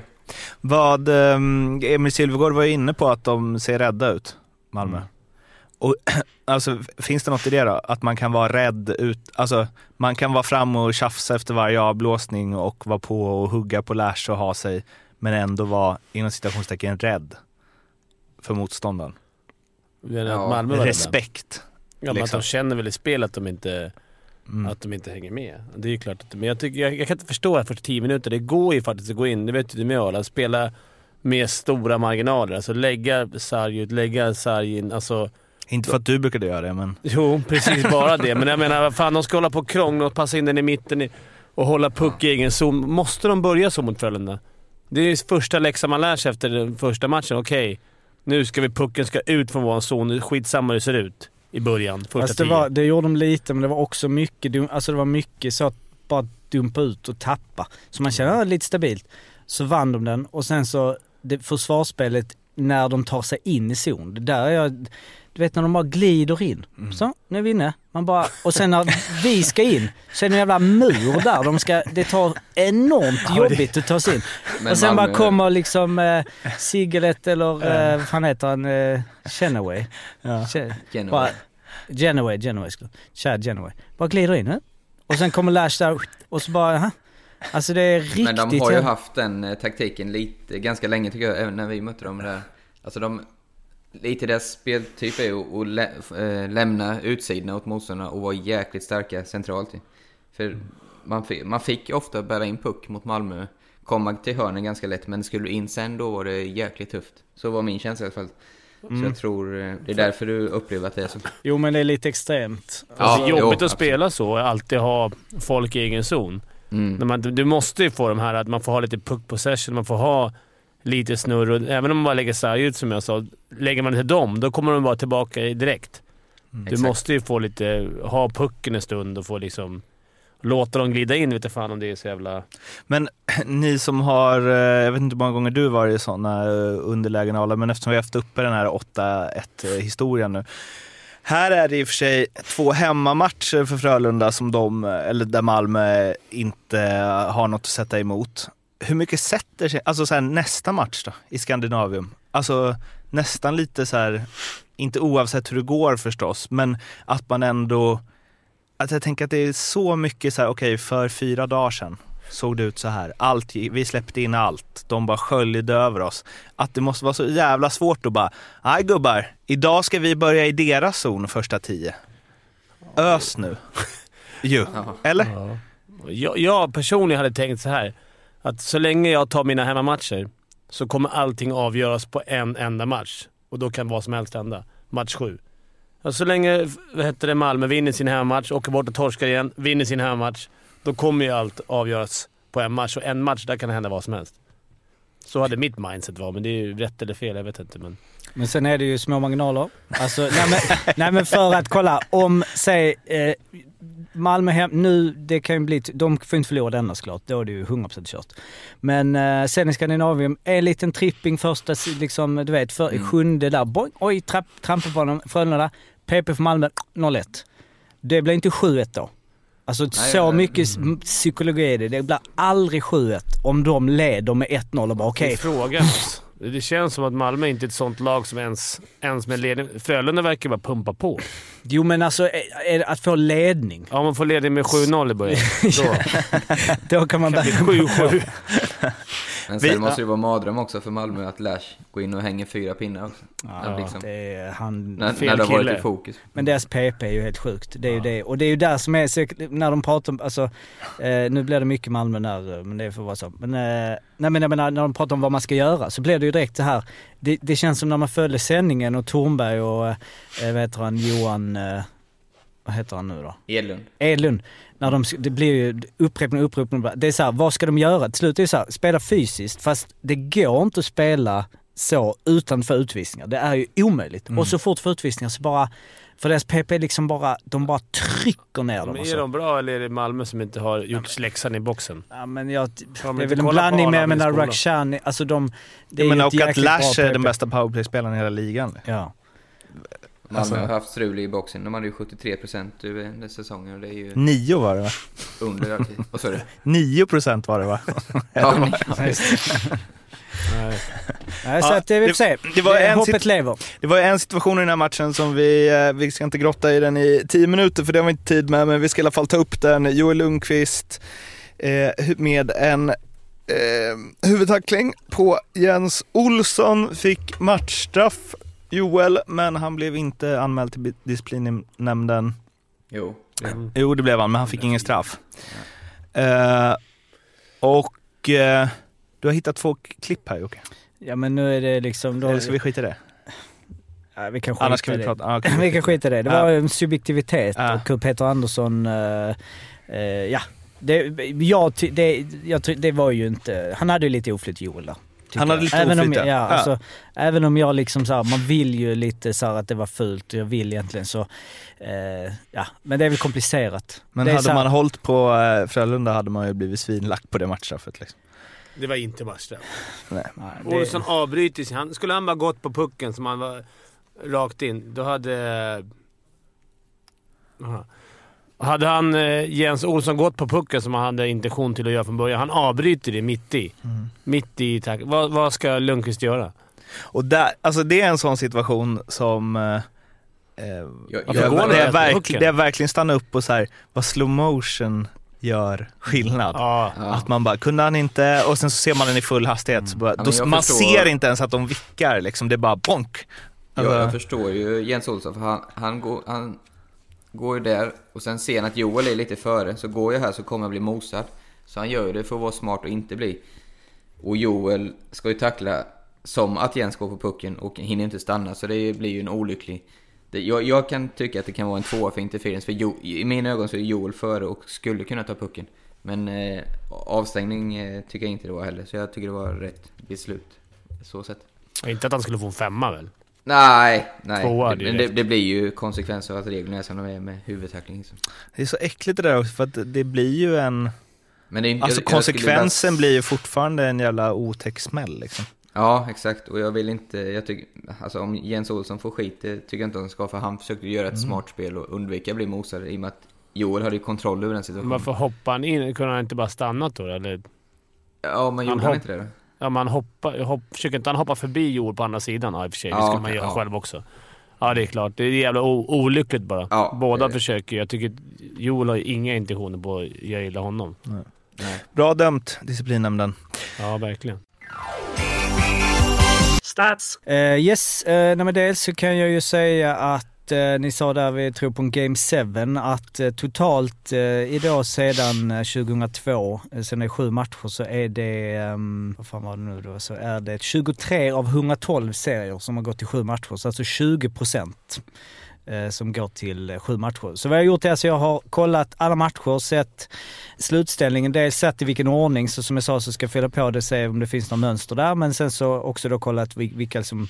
Vad, ehm, Emil Silvergård var ju inne på att de ser rädda ut, Malmö. Mm. Och, *clears throat* alltså, finns det något i det då? Att man kan vara rädd ut, alltså man kan vara fram och tjafsa efter varje avblåsning och vara på och hugga på Lash och ha sig, men ändå vara inom citationstecken rädd för motståndaren. Men Ja. Respekt. Ja, men att liksom. de känner väl i spel att de inte, Mm. att de inte hänger med. Det är ju klart. Att, men jag, tycker, jag, jag kan inte förstå att första tio minuter, det går ju faktiskt att gå in, det vet ju du med Arla, spela med stora marginaler. Alltså lägga sarg ut, lägga sarg in. Alltså, Inte för att du brukade göra det, men jo, precis bara det. Men jag menar, fan, de ska hålla på och krångla och passa in den i mitten och hålla puck i egen zon. Måste de börja så mot Frölunda? Det är första läxan man lär sig efter den första matchen. Okej, nu ska vi pucken ska ut från vår zon. Skitsamma hur det ser ut i början. Första Alltså det, var, det gjorde de lite, men det var också mycket, alltså det var mycket så att bara dumpa ut och tappa. Så man känner, ja, lite stabilt. Så vann de den och sen så, det försvarsspelet när de tar sig in i zon. Det där är jag, du vet när de bara glider in. Så, nu är vi inne. Man bara, och sen när vi ska in så är det en jävla mur där. De ska, det tar enormt jobbigt att ta sig in. Men och sen Malmö- bara kommer liksom eh, Sigelet eller eh, vad fan heter han? Eh, Chenaway. Che- Genoa. bara, Genoway, Genoway skulle Chad Genoway. Bara glider in. Eh? Och sen kommer Lash där och så bara, aha. Alltså det är riktigt... Men de har ju haft den eh, taktiken lite, ganska länge tycker jag, även när vi mötte dem där. Alltså de, lite deras speltyp är att lä, äh, lämna utsidorna åt motståndarna och vara jäkligt starka centralt. För man fick, man fick ofta bära in puck mot Malmö, komma till hörnen ganska lätt, men skulle du in sen då var det jäkligt tufft. Så var min känsla i alla fall. Så jag tror, eh, det är därför du upplever att det är så. Jo men det är lite extremt. Alltså, det är jo, jobbigt att absolut. spela så, alltid ha folk i egen zon. Mm. Man, du måste ju få de här att man får ha lite puck possession, man får ha lite snurr. Och även om man bara lägger sarg ut som jag sa, lägger man det till dem, då kommer de bara tillbaka direkt. Du Exakt. måste ju få lite, ha pucken en stund och få liksom låta dem glida in. Vet fan om det är så jävla... Men *clears throat* ni som har, eh, jag vet inte hur många gånger du varit i sådana eh, underlägen Arla, men eftersom vi har haft uppe den här 8-1 historien nu. Här är det i och för sig två hemmamatcher för Frölunda som de, eller där Malmö inte har något att sätta emot. Hur mycket sätter sig, alltså så här, nästa match då i Skandinavium? Alltså nästan lite så här, inte oavsett hur det går förstås, men att man ändå, att jag tänker att det är så mycket så här, okej för fyra dagar sedan såg det ut så här. Allt, vi släppte in allt. De bara sköljde över oss. Att det måste vara så jävla svårt att bara, nej gubbar, idag ska vi börja i deras zon första tio. Ös nu. *laughs* Ju. Ja. Eller? Jag, jag personligen hade tänkt så här. Att så länge jag tar mina hemmamatcher så kommer allting avgöras på en enda match. Och då kan vad som helst hända. Match sju. Så länge vad heter det, Malmö vinner sin hemmamatch, åker bort och torskar igen, vinner sin hemmamatch. Då kommer ju allt avgöras på en match. Och en match, där kan det hända vad som helst. Så hade mitt mindset varit, men det är ju rätt eller fel, jag vet inte. Men... Men sen är det ju små marginaler. Alltså, nej, men, nej men för att kolla, om, säg, eh, Malmö hem, nu, det kan ju bli, de får inte förlora denna såklart, då är det ju 100% kört. Men eh, sen i Skandinavien, en liten tripping första, liksom, du vet, för, Mm. sjunde där, boing, oj, trapp, trampar på honom, Frölunda, PP för Malmö, 0-1. Det blir inte 7-1 då. Alltså så nej. mycket s- psykologi är det. Det blir aldrig 7-1 om de leder med 1-0 och bara okej, Det är frågan. Det känns som att Malmö inte är ett sånt lag som ens, ens med ledning... Frölunda verkar bara pumpa på. Jo men alltså att få ledning. Ja, om man får ledning med 7-0 i början. *laughs* Då Då kan man börja... bli *laughs* 7-7. Men Vi- sen måste det vara mardröm också för Malmö att Lash går in och hänger fyra pinnar också. Ja, liksom. det är han... När, fel när det har varit i fokus. Men deras PP är ju helt sjukt. Det är ju det. Och det är ju där som är, när de pratar om, alltså, eh, nu blir det mycket Malmö där, men det får vara så. Men, eh, nej men jag menar, när de pratar om vad man ska göra så blir det ju direkt så här. Det, det känns som när man följde sändningen och Tornberg och, eh, vad heter han, Johan, eh, vad heter han nu då? Edlund. Edlund. När de, det blir ju upprepning, upprepning. Det är så här, vad ska de göra? Till slut är det så här, spela fysiskt. Fast det går inte att spela så utanför utvisningar. Det är ju omöjligt. Och så fort för utvisningar så bara, för deras PP liksom bara, de bara trycker ner dem. Men är så. de bra eller är det Malmö som inte har gjort läxan i boxen? Ja, men jag, de det är väl en blandning med, jag menar? Rakhshani, alltså de... Det är Jag menar, ju och att Lash är den bästa powerplay-spelaren i hela ligan. Ja. Malmö Alltså- har haft strul i boxen. De hade ju 73% över den säsongen och det är ju Nio var det va? under. Vad sa du? *laughs* Nio procent var det va? *laughs* Ja, Nej. Nej, så Ja, att vi det- får se. det var en Hoppet lever. Det var en situation i den här matchen som vi, eh, vi ska inte grotta i den i tio minuter för det har vi inte tid med, men vi ska i alla fall ta upp den. Joel Lundqvist eh, med en eh, huvudtackling på Jens Olsson, fick matchstraff Joel, men han blev inte anmäld till disciplinnämnden. Jo. Jo, det blev han, men han fick ingen straff. Eh, och eh, du har hittat två klipp här Jocke. Ja men nu är det liksom... Då, Eller ska vi skita i det? ja, vi kan skita Annars kan vi det. prata... Ah, okej. *laughs* Vi kan skita i det. Det var en subjektivitet Ja. och hur Peter Andersson... eh, ja. Det, jag, ty- det, jag, ty- det var ju inte... Han hade ju lite oflyt Joel där. Tycker Han hade lite även om, ja, ja. Alltså, även om jag liksom så här, man vill ju lite så här att det var fult och jag vill egentligen så... Eh, ja, men det är väl komplicerat. Men det hade så här- man hållit på eh, Frölunda hade man ju blivit svinlack på det matchstraffet. Liksom. Det var inte matchstraff. Nej, det, Olsson avbryter sig. Han, skulle han bara gått på pucken som han var rakt in, då hade... Aha. Hade han, eh, Jens Olsson gått på pucken som han hade intention till att göra från början, han avbryter det mitt i. Mitt i tack. Vad, vad ska Lundqvist göra? Och där, alltså det är en sån situation som... Eh, eh, Jag, jag, det, är verk, det är verkligen stanna upp och så här, vad slow motion gör skillnad. Ja. ja. Att man bara, kunde han inte? Och sen så ser man den i full hastighet. Så bara, då, man förstår- ser inte ens att de vickar, liksom. det är bara bonk. Alltså, jag, jag förstår ju Jens Olsson för han, han, går, han går ju där och sen ser han att Joel är lite före. Så går jag här så kommer jag bli mosad. Så han gör ju det för att vara smart och inte bli. Och Joel ska ju tackla som att Jens går på pucken och hinner inte stanna. Så det blir ju en olycklig... Det, jag, jag kan tycka att det kan vara en tvåa för interference. För jo, i mina ögon så är Joel före och skulle kunna ta pucken. Men eh, avstängning eh, tycker jag inte det var heller. Så jag tycker det var rätt beslut. Så sett. Inte att han skulle få en femma väl? Nej, nej. Tvåa, det, det är men det, det blir ju konsekvenser av att reglerna är som de är med huvudtackling. Liksom. Det är så äckligt det där också, för att det blir ju en... Men det är, Alltså jag- jag konsekvensen vilja- blir ju fortfarande en jävla otäck smäll liksom. Ja, exakt. Och jag vill inte... Jag tycker, alltså om Jens Olsson får skit, det tycker jag inte han ska. För han försökte göra ett smart spel och undvika att bli mosad i och med att Joel hade ju kontroll över den situationen. Varför hoppar han in? Kunde han inte bara stannat då eller? Ja, men Han gjorde han hopp- inte det då? Ja, man hoppar, hopp, försöker inte han hoppa förbi Joel på andra sidan? Ja, i och för sig. Det Ja, skulle man göra ja. själv också. Ja, det är klart. Det är jävla olyckligt bara. Ja, Båda det- försöker. Jag tycker Joel har inga intentioner på att göra illa honom. Nej. Bra dömt, disciplinnämnden. Ja, verkligen. Eh, yes, uh, nej, men dels så kan jag ju säga att att eh, ni sa där, vi tror på en Game 7, att eh, totalt eh, idag sedan eh, 2002, eh, sen det är sju matcher, så är det, ehm, vad fan var det nu då, så är det 23 av 112 serier som har gått till sju matcher, så alltså 20 procent. Eh, som går till eh, sju matcher. Så vad jag har gjort är att jag har kollat alla matcher, sett slutställningen, dels sett i vilken ordning, så som jag sa så ska jag fylla på det och se om det finns några mönster där, men sen så också då kollat vilka som,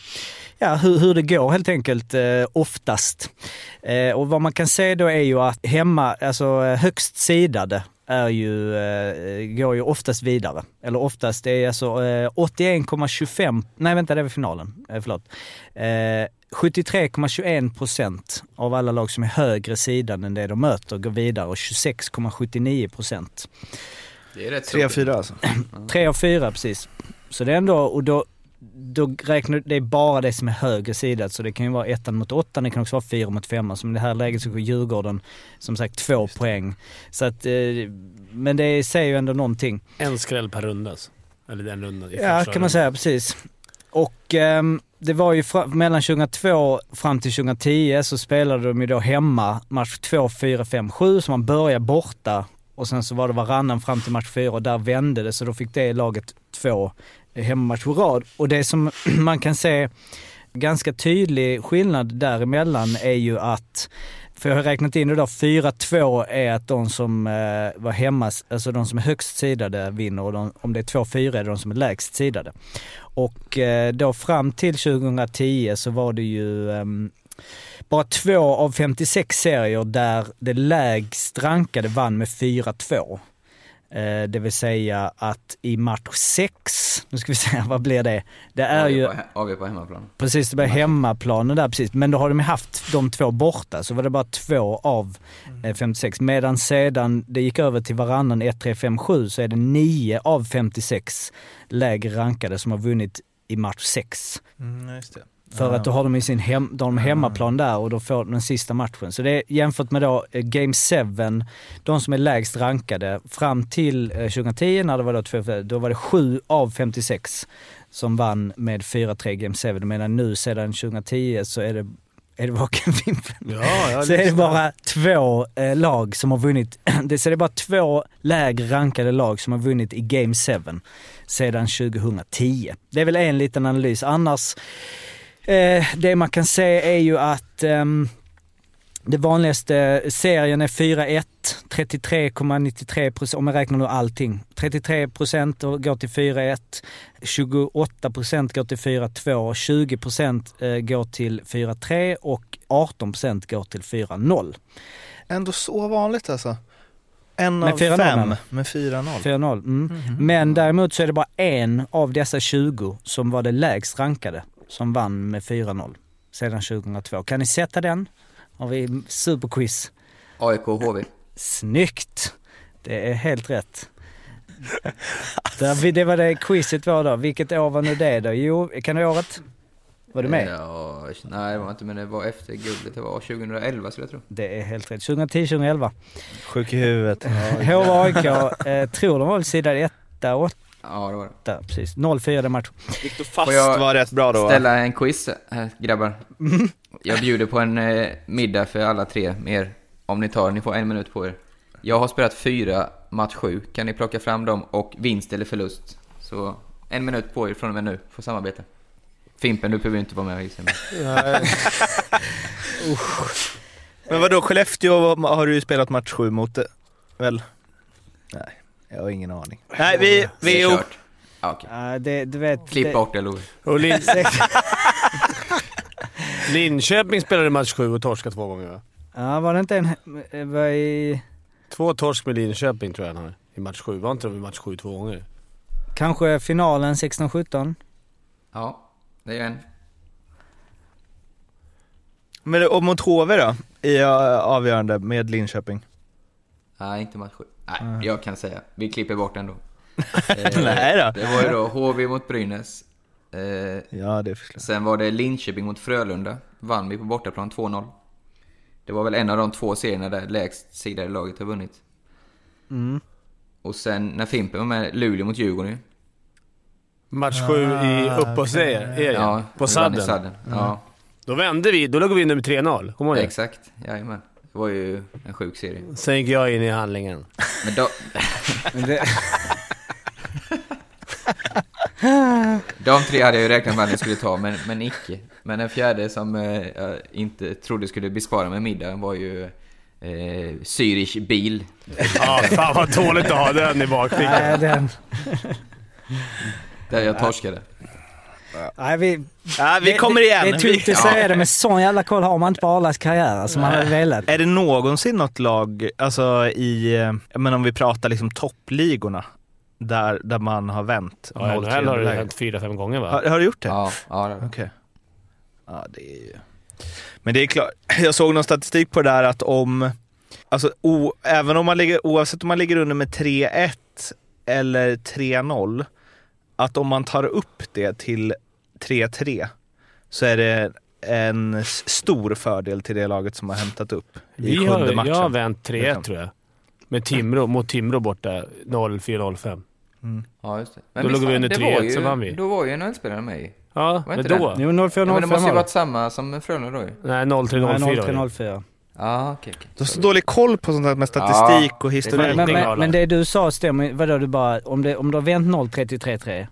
ja hur, hur det går helt enkelt eh, oftast. Eh, och vad man kan se då är ju att hemma, alltså eh, högst sidade är ju, eh, går ju oftast vidare. Eller oftast, det är alltså eh, 81,25, nej vänta det var finalen, eh, förlåt. Eh, 73,21 procent av alla lag som är högre sidan än det de möter går vidare och 26,79 procent. Det är rätt Tre av tråkigt. fyra alltså. *clears throat* Tre av fyra precis. Så det är ändå, och då, då räknar det är bara det som är högre sidat. Så det kan ju vara ettan mot åttan, det kan också vara fyra mot femman. Som i det här läget så går Djurgården som sagt två poäng. Så att, eh, men det säger ju ändå någonting. En skräll per runda alltså. Eller den rundan. i Ja, kan man säga, precis. Och ehm, det var ju mellan 2002 fram till 2010 så spelade de ju då hemma match 2, 4, 5, 7. Så man började borta och sen så var det varannan fram till match 4 och där vände det så då fick det laget två hemmamatcher i rad. Och det som *clears throat* man kan se ganska tydlig skillnad däremellan är ju att för jag har räknat in det där, 4-2 är att de som eh, var hemma, alltså de som är högst sidade vinner och de, om det är 2-4 är det de som är lägst sidade. Och eh, då fram till 2010 så var det ju eh, bara två av 56 serier där det lägst rankade vann med 4-2. Eh, det vill säga att i match 6, nu ska vi se, *laughs* vad blir det? Det är ju... Avgör på hemmaplan. Precis, det var hemmaplanen där precis. Men då har de haft de två borta, så var det bara två av eh, 56. Medan sedan det gick över till varannan 1, 3, 5, 7 så är det 9 av 56 lägre rankade som har vunnit i match 6. Mm, just det. För att då har de i sin hem, då har de hemmaplan där och då får de den sista matchen. Så det är jämfört med då eh, Game 7, de som är lägst rankade, fram till eh, 2010 när det var då, då var det 7 av 56 som vann med 4-3 Game 7. Medan nu sedan 2010 så är det är det vaken vimpel? Ja, *laughs* Så är det bara två eh, lag som har vunnit, *clears throat* det, så det är bara två lägre rankade lag som har vunnit i Game 7 sedan 2010. Det är väl en liten analys. Annars, eh, det man kan se är ju att ehm, det vanligaste serien är 4-1, 33,93 procent, om jag räknar nu allting. 33 procent går till 4-1, 28 procent går till 4-2, 20 procent eh, går till 4-3 och 18 procent går till 4-0. Ändå så vanligt alltså. En Med av 4-0 fem med 4-0. 4-0. Mm. Men däremot så är det bara en av dessa 20 som var det lägst rankade som vann med 4-0 sedan 2002. Kan ni sätta den? Har vi superquiz. AIK HV. Snyggt! Det är helt rätt. Det var det quizet var då. Vilket år var nu det då? Jo, kan det vara året? Var du med? Ja, nej det var inte, men det var efter guldet. Det var 2011 skulle jag tro. Det är helt rätt. 2010-2011. Sjuk i huvudet. HV-AIK, eh, tror de var väl sidad etta, åtta, Ja, det var det. precis. 0-4 den matchen. Viktor Fast jag var rätt bra då va? Ställa en quiz här, grabbar. Jag bjuder på en eh, middag för alla tre med er. Om ni tar, ni får en minut på er. Jag har spelat fyra match sju. Kan ni plocka fram dem och vinst eller förlust? Så en minut på er från och med nu för samarbete. Fimpen, du behöver inte vara med gissar jag. *laughs* Men vadå, Skellefteå har du ju spelat match sju mot, eh, väl? Nej, jag har ingen aning. Nej, vi, vi är kört. Ja, okej. Ja, det, du vet... Klipp det, bort det Love. Och Lin *laughs* *laughs* Linköping spelade match sju och torskade två gånger va? Ja, var det inte en... eh, Var i, Två torsk med Linköping tror jag han har i match sju. Var inte de i match sju två gånger? kanske finalen 16-17? Ja, det är en. Men och mot HV då? I uh, avgörande med Linköping? Nej, inte match sju. Nej, jag kan säga. Vi klipper bort den då. *laughs* Nej då. Det var ju då HV mot Brynäs. Eh, Ja, det förstår Sen var det Linköping mot Frölunda. Vann vi på bortaplan 2-0. Det var väl en av de två serierna där lägst sidade laget har vunnit. Mm. Och sen när Fimpen var med, Luleå mot Djurgården ju. Match sju i uppåtserien. Ja, på sadden. sadden. Ja. Då vände vi. Då låg vi under med 3-0. Kommer du ihåg det? Exakt, jajamän. Det var ju en sjuk serie. Sen gick jag in i handlingen. Men då, *laughs* Men det, de tre hade jag ju räknat med att ni skulle ta, men, men icke. Men den fjärde som eh, jag inte trodde skulle bespara mig middagen var ju eh, Zürich bil. Ja, fan vad dåligt att ha den i bakfickan. nej, den, Där jag torskade. Nej, vi, Ja, vi det- kommer det, igen. Det är tungt att säga det, men sån jävla koll har man inte på Arlas karriär som man hade velat. Är det någonsin något lag, alltså i, men om vi pratar liksom toppligorna, där, där man har vänt? Ja, NHL har det hänt fyra, fem gånger va? Har, har du gjort det? Ja, ja det- Okej. Ja, det är ju... Men det är klart, *laughs* jag såg någon statistik på det där att om, alltså o, även om man ligger, oavsett om man ligger under med 3-1 eller 3-0, att om man tar upp det till 3-3 så är det en stor fördel till det laget som har hämtat upp i Vi sjunde har, matchen. jag har vänt 3-1 Liksom. tror jag. Med Timrå, mot Timrå borta 0-4-0-5. ja, just det. Då visst låg vi under det 3-1, var ju- så vann vi. Då var ju NHL-spelaren med. Ja, men då? Jo, 04 Ja, men det måste ju 05 varit samma som Frölunda då ju. Nej, 0-3-0-4. 0304. Ja, okej. okej. Du har så dålig koll på sånt här med statistik Ja, och historik. Men, men, men, men det du sa stämmer Vadå, du bara, om, det, om du har vänt 0-3 till 3-3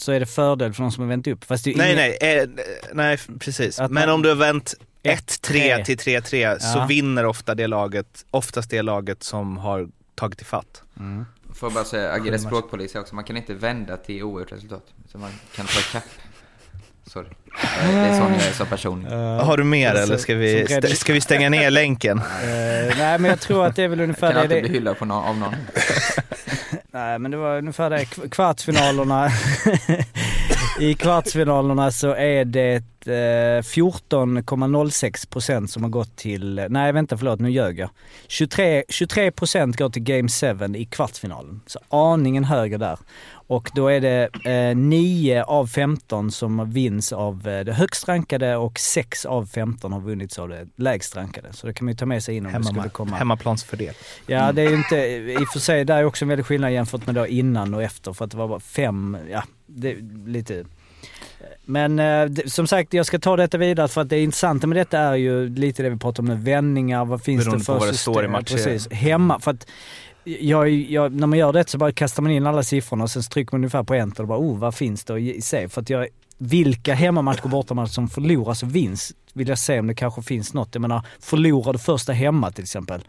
så är det fördel för de som har vänt upp. Fast det Nej, ingen- nej, eh, nej precis. Att Men man- om du har vänt 1-3 1-3 till 3-3 så Ja. vinner ofta det laget, oftast det laget som har tagit ifatt. Får jag bara säga, agera språkpolis också. Man kan inte vända till oavgjort resultat. Så man kan ta ikapp. Sorry. Eh, Det är sån jag är som person. Har du mer alltså, eller ska vi, st- ska vi stänga ner länken? Eh, nej men jag tror att det är väl ungefär Kan det. alltid bli det hyllad på någon, av någon. *laughs* nej men det var ungefär det. Kvartsfinalerna. *laughs* I kvartsfinalerna så är det eh, 14,06 procent som har gått till, nej vänta förlåt nu ljög jag. 23, 23 procent går till Game 7 i kvartsfinalen. Så aningen högre där. Och då är det eh, 9 av 15 som vinns av eh, det högst rankade och 6 av 15 har vunnits av det lägst rankade. Så det kan man ju ta med sig in om det skulle komma. Hemmaplansfördel. Ja, det är ju inte, i och för sig, där är också en väldig skillnad jämfört med då innan och efter för att det var bara fem, ja, det är lite... Men eh, det, som sagt, jag ska ta detta vidare för att det intressanta med detta är ju lite det vi pratar om nu, vändningar, vad finns Beroende det för på vad det system? står i matcher. Precis, hemma, för att jag, jag, när man gör det så bara kastar man in alla siffrorna och sen trycker man ungefär på enter och bara oh, vad finns det att se? För att jag, vilka hemmamatcher och bortamatcher som förloras och vinns vill jag se om det kanske finns något. Jag menar, förlorar du första hemma till exempel.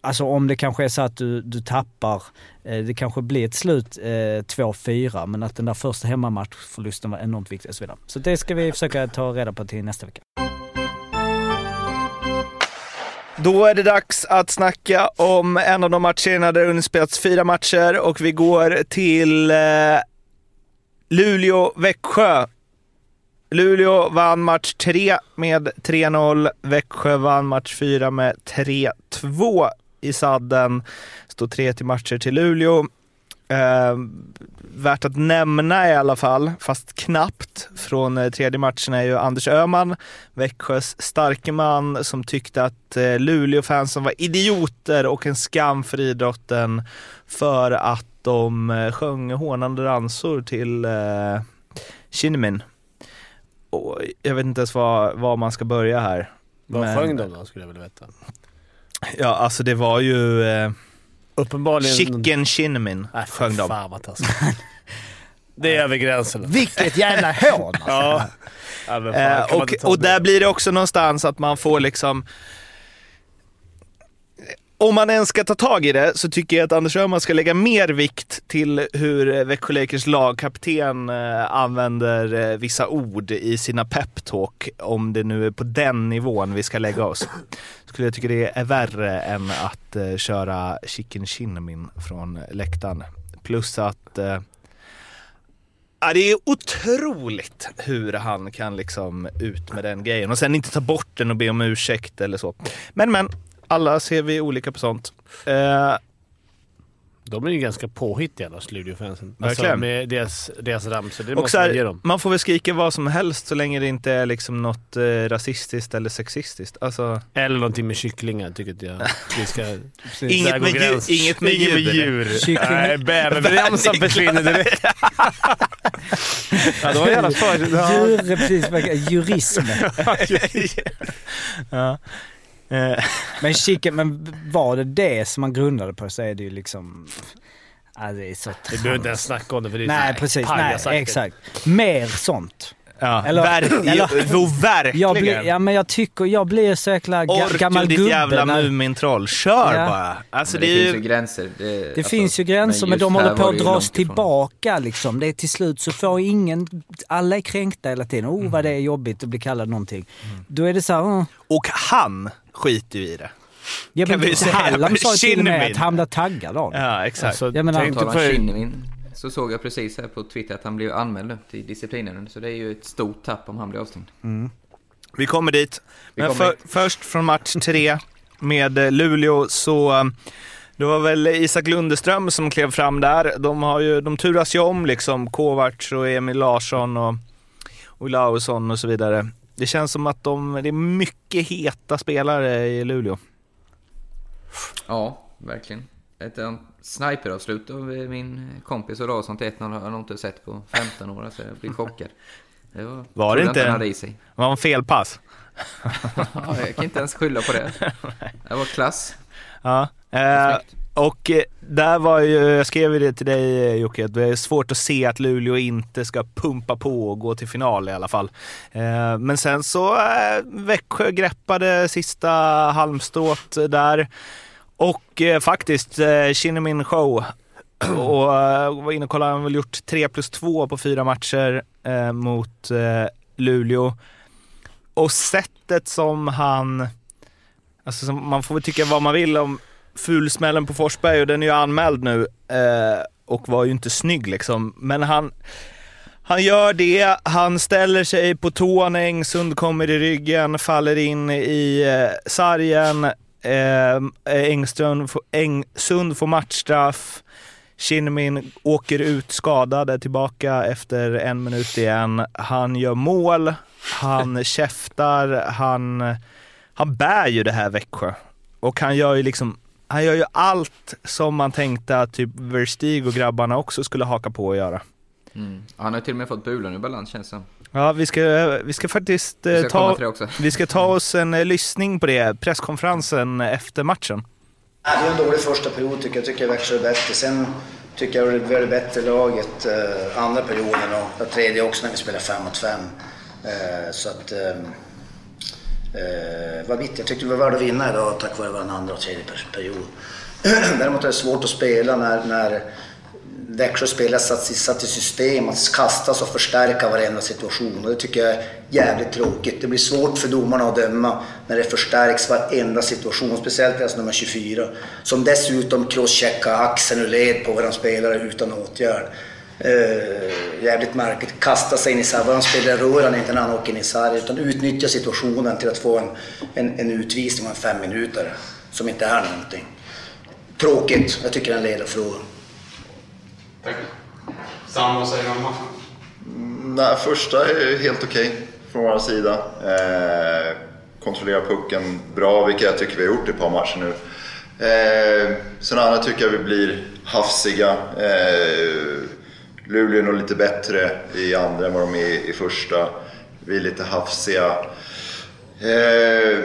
Alltså om det kanske är så att du, du tappar, eh, det kanske blir ett slut eh, 2-4 men att den där första hemmamatchförlusten var enormt viktig och så vidare. Så det ska vi försöka ta reda på till nästa vecka. Då är det dags att snacka om en av de matcherna där det spelats fyra matcher och vi går till eh, Luleå-Växjö. Luleå vann match 3 med 3-0. Växjö vann match 4 med 3-2 i sadden. Står 3 till matcher till Luleå. Eh, värt att nämna i alla fall, fast knappt, från eh, tredje matchen är ju Anders Öhman, Växjös starke man som tyckte att eh, Luleå-fansen var idioter och en skam för idrotten för att de eh, sjöng hånande ramsor till eh, Kinnamin. Och jag vet inte ens var, var man ska börja här. Vad Men- sjöng de då, skulle jag vilja veta. Ja, alltså det var ju eh, Uppenbarligen... Chicken Kinnamin Nej, sjöng de. Fan vad taskigt. *laughs* Det är över gränsen. Vilket jävla hån! *laughs* Ja. ja fan, Eh, och, och där blir det också någonstans att man får liksom... Om man ens ska ta tag i det så tycker jag att Anders Öhman ska lägga mer vikt till hur eh, Växjö Lakers lagkapten eh, använder eh, vissa ord i sina peptalk, om det nu är på den nivån vi ska lägga oss. Skulle jag tycka det är värre än att köra chicken chinnamin från läktaren. Plus att Ja, det är otroligt hur han kan liksom ut med den grejen och sen inte ta bort den och be om ursäkt eller så. Men men, alla ser vi olika på sånt. Eh, De är ju ganska påhittiga Luleå-fansen. Verkligen. Alltså, med deras, deras ramsor. Det Och måste så man ge här, dem. man får väl skrika vad som helst så länge det inte är liksom något eh, rasistiskt eller sexistiskt. Alltså, Eller någonting med kycklingar, tycker jag. Vi ska, *laughs* Där inget, går med djur, gräns. inget med Inget med djur. djur. *laughs* Kyckling- Nej, bäverramsan försvinner direkt. *laughs* ja, det var jävla för... Ja. Djur, precis, jurism. ja. Eh, Men chicken, men var det det som man grundade på så är det ju liksom... Ja, det är så Vi behöver inte trams. ens snacka om det för det är Nej, precis. Nej, exakt. Mer sånt. Ja. Eller- Ver- eller- *laughs* jo, verkligen. Jag blir, ja, men jag tycker jag blir så jäkla ga, Ork gammal ditt gubbe. jävla när- Mumintroll. Kör Ja. bara. Alltså, Men det, det, är finns ju... ju gränser. Det, Det alltså, finns ju gränser, men, just de håller på att dras tillbaka. Liksom. Det är till slut så får ingen... Alla är kränkta hela tiden. Oh, vad det är jobbigt att bli kallad någonting. Då är det så här... Oh. Och han skiter ju i det. Ja, Kan men vi säga Hallam sa ju till och med att han blir taggad av det. Ja, exakt. Alltså, Jag menar- tänk dig för... Så såg jag precis här på Twitter att han blev anmäld nu till disciplinen. Så det är ju ett stort tapp om han blir avstängd. Vi kommer dit. Vi Men kommer för, dit. först från match tre med eh, Luleå så eh, det var väl Isak Lundeström som klev fram där. De, har ju, de turas ju om liksom, Kovacs och Emil Larsson och Olausson och så vidare. Det känns som att de, det är mycket heta spelare i Luleå. Ja, verkligen. Ett eh, sniperavslut av eh, min kompis Olausson till 1-0 har jag nog inte sett på 15 år. Så jag blir *laughs* chockad. Det var, Var det inte- hade i sig. Det var en felpass. *laughs* Ja, jag kan inte ens skylla på det. *laughs* Det var klass. Ja. Eh, och eh, där var ju, jag skrev ju det till dig eh, Jocke, det är svårt att se att Luleå inte ska pumpa på och gå till final i alla fall. Eh, men sen så eh, Växjö greppade sista halmstrået där. Och eh, faktiskt, eh, Shinnimin show. Och eh, var inne och kollade, han har väl gjort 3 plus 2 på fyra matcher eh, mot eh, Luleå. Och sättet som han Alltså som, man får väl tycka vad man vill om fulsmällen på Forsberg och den är ju anmäld nu eh, och var ju inte snygg liksom. Men han, han gör det, han ställer sig på tå när Engsund kommer i ryggen, faller in i eh, sargen. Eh, Engström, Engsund får matchstraff. Kinnamin åker ut skadad, är tillbaka efter en minut igen. Han gör mål, han *laughs* käftar, han han bär ju det här Växjö. Och han gör ju liksom, han gör ju allt som man tänkte att typ Verstig och grabbarna också skulle haka på och göra. Mm. Han har till och med fått bulan i balans känns det. Ja, vi ska, vi ska faktiskt eh, Vi ska komma ta, vi ska ta oss en eh, lyssning på det, presskonferensen efter matchen. Nej, Det var en dålig första period tycker jag. tycker jag Växjö är bättre. Sen tycker jag det var det bättre laget eh, andra perioden och tredje också när vi spelade 5 mot 5. Eh, så att... Eh, eh, vad vitt, jag tyckte det var värt att vinna idag tack vare vår andra och tredje per- period. *clears throat* Däremot är det svårt att spela när, när Växjö spelare satt, satt i system att kastas och förstärka varenda situation. Och det tycker jag är jävligt tråkigt. Det blir svårt för domarna att döma när det förstärks varenda situation, speciellt deras nummer 24. Som dessutom crosscheckar axeln ur led på våran spelare utan åtgärd. Uh, jävligt märkligt. Kasta sig in i sargen. Våran spelare rör han inte när han åker in i sargen utan utnyttja situationen till att få en, en, en utvisning om fem minuter. Som inte är någonting. Tråkigt. Jag tycker det är en ledarfråga. Tack. Sam, vad säger du om matchen? Mm, nej, första är helt okej från vår sida. Eh, kontrollerar pucken bra, vilket jag tycker vi har gjort i ett par matcher nu. Eh, sen andra tycker jag vi blir hafsiga. Eh, Luleå är nog lite bättre i andra än vad de är i första. Vi är lite hafsiga. Eh,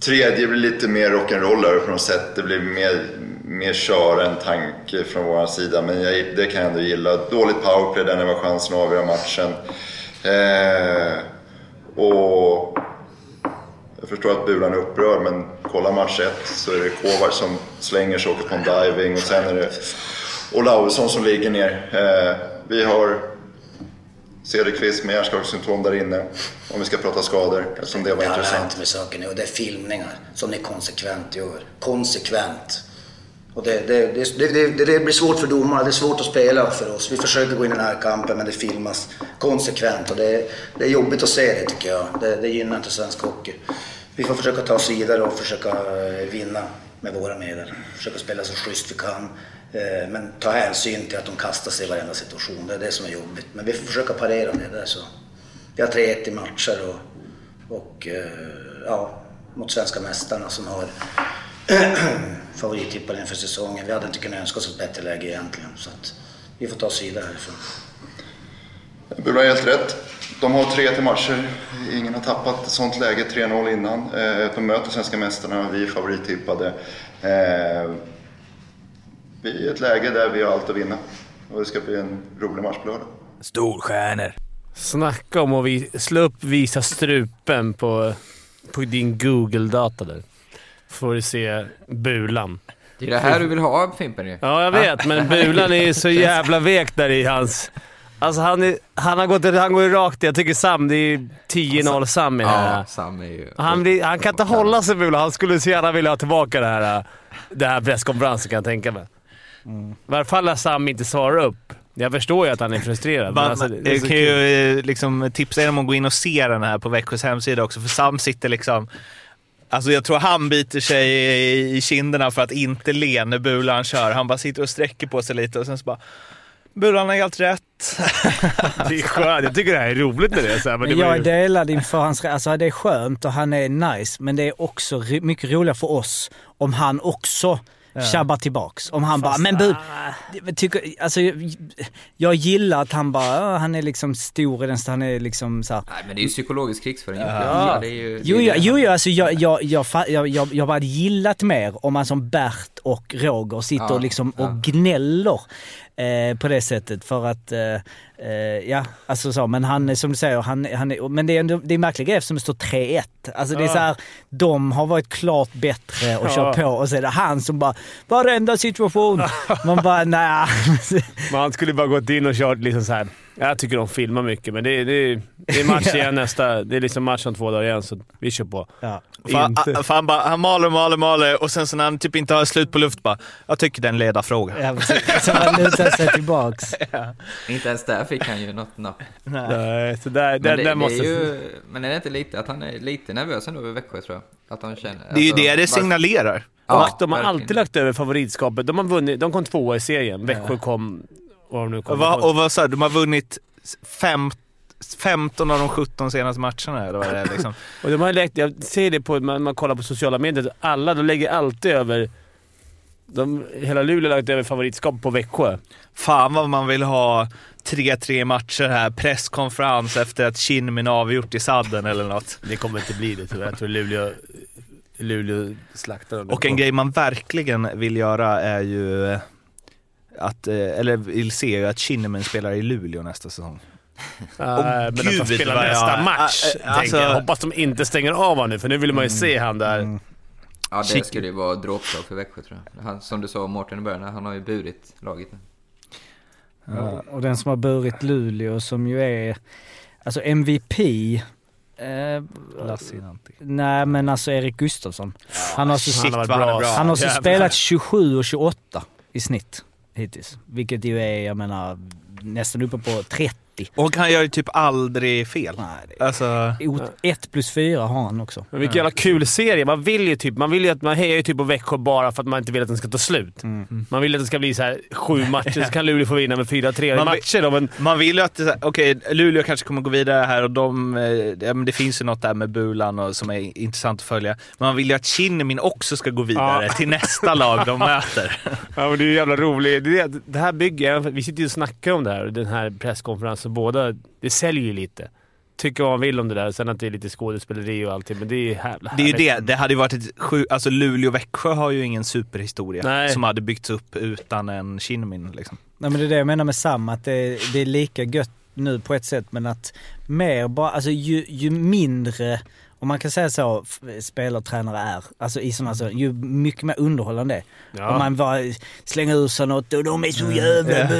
tredje blir lite mer rock'n'roll på något sätt. Det blir mer, mer köra än tanke från vår sida. Men jag, det kan jag ändå gilla. Dåligt powerplay där när det var chansen att avgöra matchen. Eh, och jag förstår att Bulan är upprörd, men kolla match ett så är det Kovacs som slänger sig och åker på en diving och sen är det Olausson som ligger ner. Eh, vi har Cederqvist med hjärnskakningssymptom där inne, om vi ska prata skador, eftersom det var Det har intressant. hänt med saken nu och det är filmningar som ni konsekvent gör. Konsekvent. Och det, det, det, det, det, blir svårt för domarna, det är svårt att spela för oss. Vi försöker gå in i den här kampen men det filmas konsekvent och det, det är jobbigt att se det tycker jag. Det, det gynnar inte svensk hockey. Vi får försöka ta oss vidare och försöka eh, vinna med våra medel. Försöka spela så schysst vi kan. Eh, men ta hänsyn till att de kastar sig i varenda situation. Det är det som är jobbigt. Men vi får försöka parera det där så. Vi har 3-1 i matcher och, och eh, ja, mot svenska mästarna som har favorittippade inför säsongen. Vi hade inte kunnat önska oss ett bättre läge egentligen. Så att vi får ta vidare härifrån. Bula har helt rätt. De har tre till matcher. Ingen har tappat ett sånt läge, 3-0 innan. Eh, De möter svenska mästarna, vi är favorittippade. Eh, Vi är i ett läge där vi har allt att vinna. Och det ska bli en rolig match på lördag. Storstjärnor. Snacka om att vi, slå upp visa strupen på, på din Google-data där. Får du se Bulan. Det är det här du vill ha Fimpen ju. Ja, jag vet, men *laughs* Bulan är ju så jävla vek där i hans... Alltså han, är, han, har gått, han går ju rakt Jag tycker Sam, det är 10-0 Sam i det här. Ja, Sam är ju... Han, blir, han kan inte hålla sig Bulan. Han skulle så gärna vilja ha tillbaka det här, det här presskonferensen kan jag tänka mig. I varje fall när Sam inte svarar upp. Jag förstår ju att han är frustrerad. Man, alltså, det är jag kan kul. ju eh, liksom tipsa er om att gå in och se den här på Växjös hemsida också, för Sam sitter liksom... Alltså jag tror han biter sig i- i kinderna för att inte le när Bulan kör. Han bara sitter och sträcker på sig lite och sen så bara... Bulan har helt rätt. *laughs* Det är skönt. Jag tycker det här är roligt när det är så här, men det jag är ju... delad inför hans... Alltså det är skönt och han är nice, men det är också mycket roligare för oss om han också tjabbar tillbaks. Om han bara, men bu, jag tycker, alltså, jag, gillar att han bara, ja, han är liksom stor i den, han är liksom så här, Nej, men det är ju psykologisk krigsföring. Ja. Det är ju, det Jo, är jo, det. jo, alltså jag, jag, jag, jag, jag, jag hade gillat mer om man som Bert och Roger sitter Ja, och liksom ja. och gnäller eh, på det sättet för att, eh, eh, ja, alltså så, men han är som du säger, han, han är, men det är, ändå, det är märkligt eftersom det står 3-1. Alltså det är Ja. så här, de har varit klart bättre och Ja. kört på och så är det han som bara, varenda situation. *laughs* Man bara, nej. Men han skulle bara gått in och kört liksom så här. Jag tycker de filmar mycket, men det är, det är, det är match *laughs* igen nästa... Det är liksom match om två dagar igen, så vi kör på. Ja. Fan, a- fan bara, han maler, maler, maler och sen så när han typ inte har slut på luft bara, jag tycker det är en ledarfråga. Ja, så man lutar sig tillbaks. *laughs* Inte ens där fick han ju något napp. Nej, så där, Men det, där det måste... är ju, men är det inte lite att han är lite nervös ändå över Växjö tror jag? Att han känner... Det är ju alltså, det det signalerar. Ja, och de har verkligen. alltid lagt över favoritskapet. De, har vunnit, de kom tvåa i serien. Växjö kom... Vad de nu kom. Och vad, och vad sa du? De har vunnit fem, 15 av de 17 senaste matcherna eller vad det är liksom. *laughs* Och de har lagt, jag ser det på, man, man kollar på sociala medier, alla de lägger alltid över... De, hela Luleå har lagt över favoritskap på Växjö. Fan vad man vill ha 3-3 matcher här, presskonferens efter att Kinmin avgjort i sadden eller något. Det kommer inte bli det tyvärr. Jag tror Luleå, Luleå slaktar dem. Och en grej man verkligen vill göra är ju att, eh, eller vill se, är ju att Kinnaman spelar i Luleå nästa säsong. *laughs* Uh, men att gud, de spelar vad jag- nästa match. Tänker alltså- jag. Hoppas de inte stänger av honom nu, för nu vill man ju se han där. Ja, det skulle ju vara dråpslag för Växjö tror jag. Han, som du sa Mårten i början, han har ju burit laget nu. Och, och den som har burit Luleå som ju är, alltså MVP. Eh, Lassinantti. nej men alltså Erik Gustafsson. Han har, alltså, Shit, han bra. bra. han har alltså spelat 27 och 28 i snitt hittills. Vilket ju är, jag menar, nästan uppe på 30. Och han gör ju typ aldrig fel. Nej, Alltså, 1 plus 4 har han också. Men vilken jävla kul serie. Man vill ju typ, man vill ju att man hejar ju typ på Växjö bara för att man inte vill att den ska ta slut. Man vill att det ska bli så här sju *laughs* matcher, så kan Luleå få vinna med 4-3 Man matcher då, men man vill ju att, okej, Luleå kanske kommer gå vidare här och de, eh, ja, men det finns ju något där med Bulan och, som är intressant att följa. Men man vill ju att Kinnamin också ska gå vidare Ja. till nästa lag de *laughs* möter. Ja, men det är ju jävla roligt. Det- det här bygger... Vi sitter ju och snackar om det här, den här presskonferensen. Båda, det säljer ju lite. Tycker vad man vill om det där. Sen att det är lite skådespeleri och allting, men det är ju jävla Det är ju härligt. det. Det hade ju varit ett sju, alltså Luleå-Växjö har ju ingen superhistoria Nej. som hade byggts upp utan en Kinnamin. Liksom. Nej men det är det jag menar med Sam, att det, det är lika gött nu på ett sätt men att mer bara, alltså ju, ju mindre, om man kan säga så, spelartränare är, alltså i sådana så, ju mycket mer underhållande. Ja. Om man bara slänger ur sig något och de är så jävla...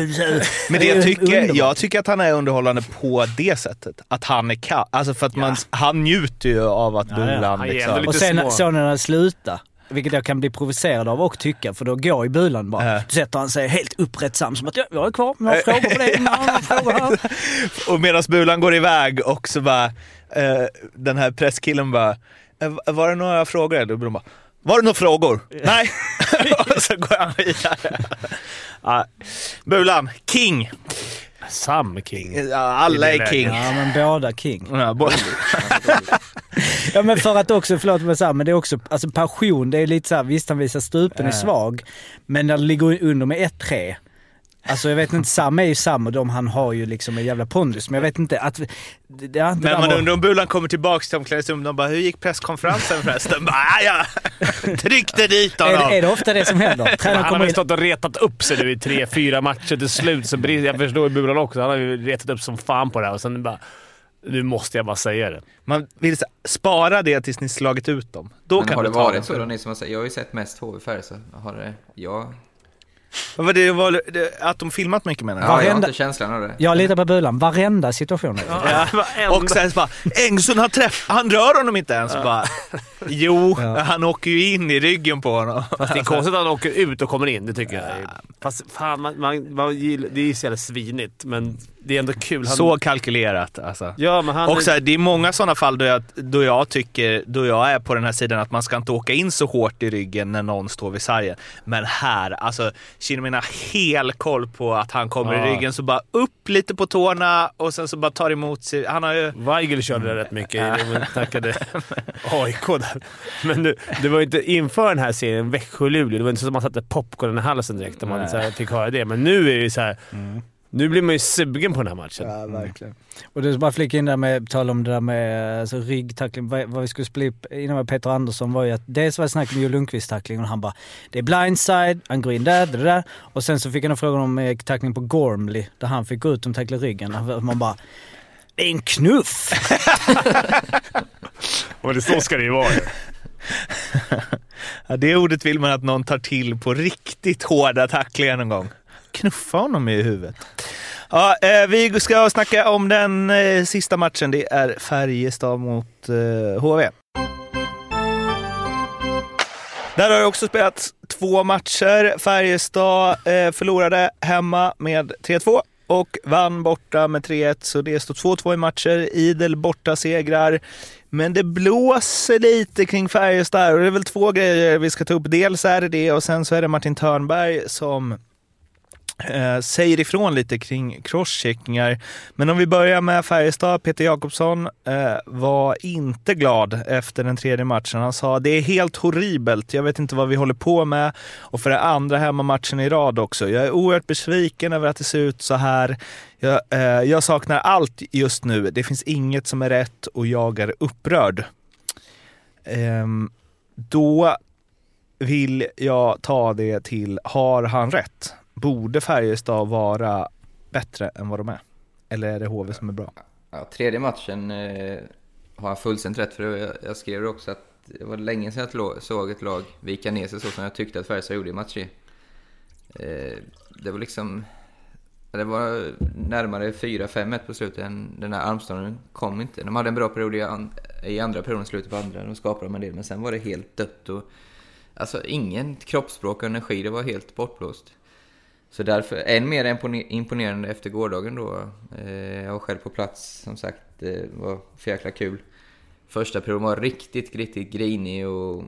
Men det jag, ju tycker, jag tycker att han är underhållande på det sättet. Att han är kall. Alltså för att man, han njuter ju av att Ja, ja. Bulan Han liksom. Och sen små. så när det slutar, vilket jag kan bli provocerad av och tycka, för då går i bulan bara. Ja. Då sätter han sig helt upprättsam som att ja, jag är kvar, jag har frågor på det, jag har frågor här. *laughs* Och medan Bulan går iväg och så bara, eh, den här presskillen bara, eh, var det några frågor? Eller Bulan bara, Var det några frågor? Nej. och *laughs* så går han vidare. ja. Bulan, king. Sam King. Ja, alla är king. Ja, men båda king. Ja, både. Ja men för att också, förlåt så här, men det är också, alltså passion, det är lite så här, visst han visar stupen är svag, men när det ligger under med 1-3, Alltså jag vet inte, Sam är ju Sam och de han har ju liksom en jävla pondus, men jag vet inte att... Det, det, det Men man undrar om Bulan kommer tillbaka till omklädningsrummet och bara “Hur gick presskonferensen förresten?” bara, "Ah, ja, *laughs* Tryckte dit är, honom! det- är det ofta det som händer? Tränaren Han har väl stått och retat upp sig nu i tre, fyra matcher till slut. Så jag förstår ju Bulan också. Han har ju retat upp som fan på det här och sen bara... Nu måste jag bara säga det. Man vill så- spara det tills ni slagit ut dem. Då Men kan har det varit så då, ni som har sett? Jag har ju sett mest HV Färjestad. Har det? Ja. Vad det, var det, att de filmat mycket menar du? Ja, jag har Varenda- inte känslan av det. Jag litar på Bulan, varenda situation. Ja, och sen så bara, Engström har träff, han rör honom inte ens. Bara, *laughs* jo, han åker ju in i ryggen på honom. Fast det är konstigt att han åker ut och kommer in, det tycker jag. Fast fan, man, man, man, det är ju så jävla svinigt, men det är ändå kul. Han, Så kalkylerat alltså. Ja, men han... Och så här, det är många sådana fall då jag, då jag tycker, då jag är på den här sidan att man ska inte åka in så hårt i ryggen när någon står vid sargen. Men här, alltså Kinnamin har hel koll på att han kommer Ja. i ryggen, så bara upp lite på tårna och sen så bara tar emot sig. Han har ju... Weigel körde det rätt mycket i det, men *laughs* snackade AIK där. Men nu, det var ju inte inför den här serien, Växjö-Luleå, det var inte så att man satte popcornen i halsen direkt när man så här, fick höra det. Men nu är det ju så här. Nu blir man ju sugen på den här matchen. Ja, verkligen. Och du bara flika in där med, tala om det där med alltså, ryggtackling, vad, vad vi skulle spela upp innan med Peter Andersson var ju att dels var det snack om Joe Lundqvist tackling och han bara det är blindside, han går in där, där, där. Och sen så fick han en fråga om eh, tackling på Gormley där han fick gå ut och tackla ryggen. Man bara det är en knuff! *laughs* Och det så ska det ju vara. *laughs* Ja, det ordet vill man att någon tar till på riktigt hårda tacklingar någon gång. Knuffa honom i huvudet. Ja, eh, vi ska snacka om den eh, sista matchen. Det är Färjestad mot eh, HV. Där har det också spelats två matcher. Färjestad eh, förlorade hemma med 3-2 och vann borta med 3-1, så det står 2-2 i matcher. Idel borta segrar. Men det blåser lite kring Färjestad och det är väl två grejer vi ska ta upp. Dels är det det och sen så är det Martin Törnberg som eh, säger ifrån lite kring crosscheckingar. Men om vi börjar med Färjestad. Peter Jakobsson eh, var inte glad efter den tredje matchen. Han sa det är helt horribelt. Jag vet inte vad vi håller på med. Och för det andra hemmamatchen i rad också. Jag är oerhört besviken över att det ser ut så här. Jag, eh, jag saknar allt just nu. Det finns inget som är rätt och jag är upprörd. Ehm, då vill jag ta det till, har han rätt? Borde Färjestad vara bättre än vad de är? Eller är det HV som är bra? Ja, tredje matchen eh, har jag fullständigt rätt för. Jag, jag skrev också att det var länge sedan jag såg ett lag vika ner sig så som jag tyckte att Färjestad gjorde i match tre. Eh, det var liksom... Det var närmare 4-5-1 på slutet än den här armstången kom inte. De hade en bra period i, an, i andra perioden, slutet på andra. De skapade en del, men sen var det helt dött. Och, alltså ingen kroppsspråk och energi, det var helt bortblåst. Så därför, än mer imponerande efter gårdagen då. Eh, jag var själv på plats, som sagt, eh, det var för jäkla kul. Första perioden var riktigt, riktigt grinig och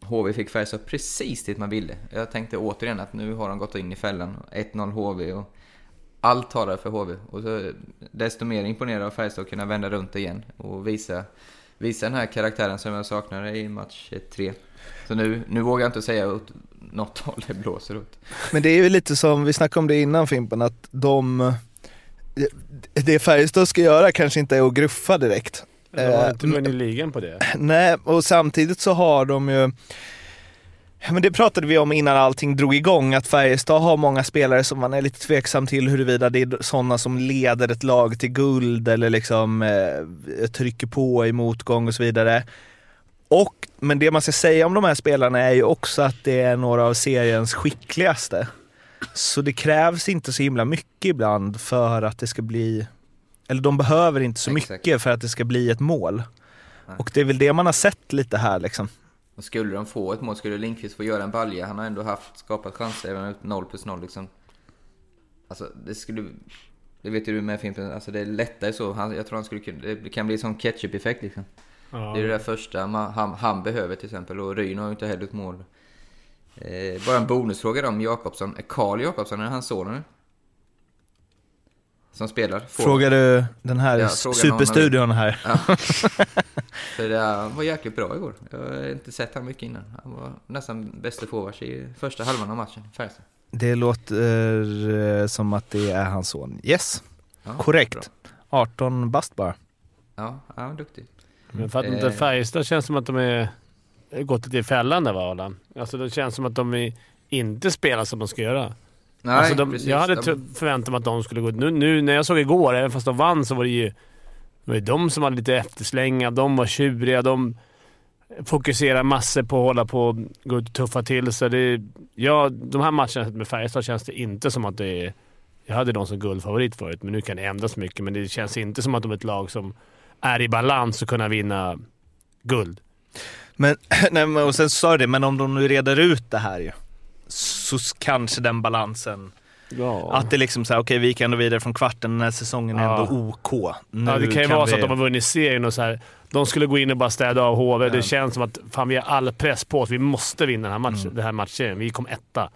HV fick Färjestad precis dit man ville. Jag tänkte återigen att nu har de gått in i fällan. 1-0 HV och allt talar för HV. Och så desto mer imponerad av Färjestad att kunna vända runt igen och visa, visa den här karaktären som jag saknade i match 3. Så nu, nu vågar jag inte säga något håll det blåser åt. Men det är ju lite som, vi snackade om det innan Fimpen, att de... Det Färjestad ska göra kanske inte är att gruffa direkt. Det var Eh, inte vunnit ligan på det. Nej, och samtidigt så har de ju... Men det pratade vi om innan allting drog igång, att Färjestad har många spelare som man är lite tveksam till huruvida det är sådana som leder ett lag till guld eller liksom eh, trycker på i motgång och så vidare. Och, men det man ska säga om de här spelarna är ju också att det är några av seriens skickligaste. Så det krävs inte så himla mycket ibland för att det ska bli, eller de behöver inte så Exakt. mycket för att det ska bli ett mål. Och det är väl det man har sett lite här liksom. Och skulle de få ett mål, skulle Lindqvist få göra en balja, han har ändå haft, skapat chanser, även ut 0 plus 0 liksom. Alltså det skulle, det vet ju du med Fimpen, alltså det är lättare så. Han, jag tror han skulle kunna, det kan bli som ketchup-effekt liksom. Ja. Det är det där första man, han, han behöver till exempel. Och Ryn har ju inte heller ett mål. Eh, bara en bonusfråga då om Jakobsson. Är Karl Jakobsson, är hans son nu? Som spelar? Får- Frågar du den här Ja, superstudion er. här? Ja. *laughs* För det, han var jäkligt bra igår. Jag har inte sett han mycket innan. Han var nästan bästa forwards i första halvan av matchen. Färjestad. Det låter eh, som att det är hans son. Yes, Ja, korrekt. 18 bast bara. Ja, han var duktig. Men för att inte Eh. Färjestad känns som att de är gått lite i fällan där va Adam? Alltså det känns som att de inte spelar som de ska göra. Nej, alltså de, precis. jag hade De- förväntat mig att de skulle gå ut. Nu, nu när jag såg igår, även fast de vann, så var det ju det var ju de som var lite efterslänga. De var tjuriga. De fokuserar massor på att hålla på och gå ut och tuffa till sig. Ja, de här matcherna med Färjestad känns det inte som att det är... Jag hade dem som guldfavorit förut, men nu kan det ändras mycket. Men det känns inte som att de är ett lag som är i balans och kunna vinna guld. Men, *clears throat* nej, men- och sen sa du det, men om de nu reder ut det här ju. Så kanske den balansen. Ja. Att det liksom såhär, okej vi gick ändå vidare från kvarten, den här säsongen är Ja. ändå OK. Nu ja, det kan ju vara så vi- att de har vunnit serien och så här, de skulle gå in och bara städa av HV. Det känns som att fan, vi har all press på oss. Vi måste vinna den här, match, Mm. den här matchen. Vi kom etta.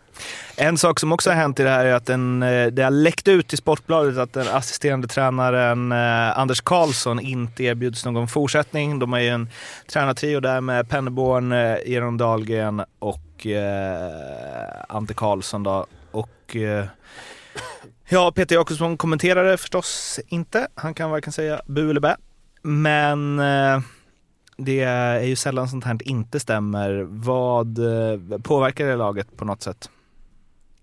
En sak som också har hänt i det här är att den, eh, det har läckt ut i Sportbladet att den assisterande tränaren eh, Anders Karlsson inte erbjuds någon fortsättning. De har ju en tränartrio där med Penneborn, eh, Eron Dahlgren och eh, Ante Karlsson. Då. Och, eh, ja, Peter Jakobsson kommenterade förstås inte. Han kan varken säga bu eller bä. Men eh, det är ju sällan sånt här inte stämmer. Vad eh, påverkar det laget på något sätt?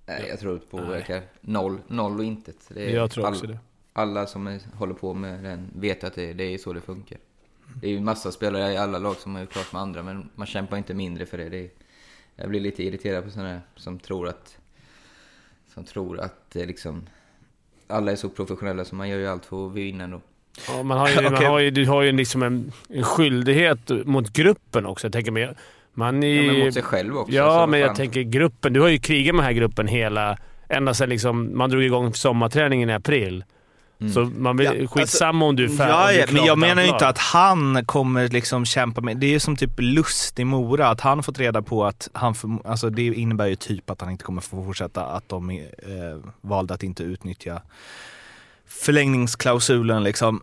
Nej, jag tror det påverkar noll, noll och intet. Det är Jag tror också det. Alla som är, håller på med den vet att det, det är så det funkar. Det är ju massa spelare i alla lag som har gjort klart med andra, men man kämpar inte mindre för det. det är, jag blir lite irriterad på sådana här som tror att, som tror att eh, liksom, alla är så professionella så man gör ju allt för att vinna ändå. Ja, man har ju, *laughs* man Okej. har ju, du har ju liksom en, en skyldighet mot gruppen också. Jag tänker mer, man är, Ja, men mot sig själv också, Ja, men jag fan. tänker gruppen. Du har ju krigat med den här gruppen hela... Ända sedan liksom, man drog igång sommarträningen i april. Så man vill, Ja, skitsamma om du är färdig. Ja, ja, men jag menar ju inte att han kommer liksom kämpa med... Det är ju som typ Lust i Mora, att han fått reda på att han... För, alltså det innebär ju typ att han inte kommer få fortsätta, att de eh, valde att inte utnyttja förlängningsklausulen liksom.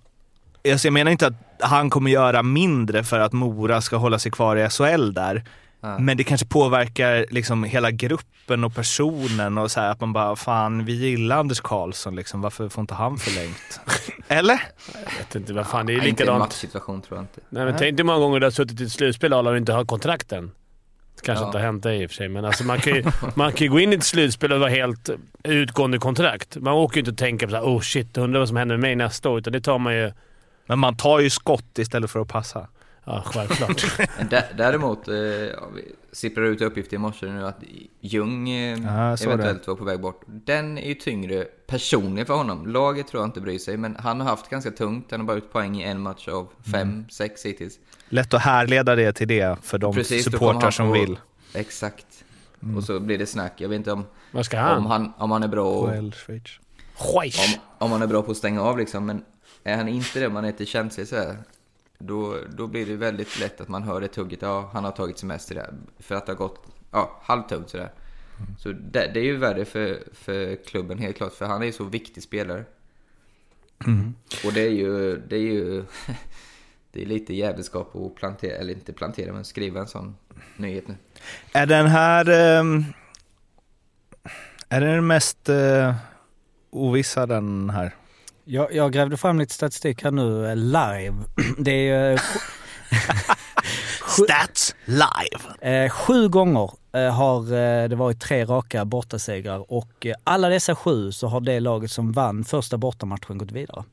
Alltså jag menar inte att han kommer göra mindre för att Mora ska hålla sig kvar i SHL där. Ja. Men det kanske påverkar liksom hela gruppen och personen och så här att man bara, fan vi gillar Anders Karlsson liksom, varför får inte han förlängt? *laughs* Eller? Jag vet inte, vad fan, det är Nej, inte i en likadant. matchsituation tror jag inte. Nej, men tänk dig många gånger du har suttit i ett slutspel och inte har kontrakten. Kanske Ja. inte har hänt dig i och för sig, men alltså man, kan ju, *laughs* man kan ju gå in i ett slutspel och vara helt utgående kontrakt. Man åker ju inte och tänker på så här, oh shit, undrar vad som händer med mig nästa år. Utan det tar man ju... Men man tar ju skott istället för att passa. Ja, självklart. *laughs* Däremot eh, ja, vi sipprar ut uppgifter i morse nu att eh, Ja, jag såg eventuellt var på väg bort. Den är ju tyngre personligen för honom. Laget tror jag inte bryr sig, men han har haft ganska tungt. Han har bara ut poäng i en match av fem, Mm. sex hittills. Lätt att härleda det till det för de Precis, supportrar som vill. Exakt. Mm. Och så blir det snack. Jag vet inte om, Vad ska han? om, han, om han är bra och. Schweiz. om, om han är bra på att stänga av liksom. Men är han inte det, om han är lite känslig så här, då, då blir det väldigt lätt att man hör det tugget. Ja, han har tagit semester där. För att det har gått ja, halvtungt sådär. Så det, det är ju värre för, för klubben helt klart. För han är ju så viktig spelare. Mm. Och det är ju, det är ju *laughs* det är lite jävelskap att plantera, eller inte plantera, men skriva en sån nyhet nu. Är den här... ehm, är den mest uh, ovissa den här? Jag, jag grävde fram lite statistik här nu eh, live. *clears throat* Det är... eh, *laughs* Stats live! Eh, sju gånger har det varit tre raka bortasegrar och alla dessa sju så har det laget som vann första bortamatchen gått vidare.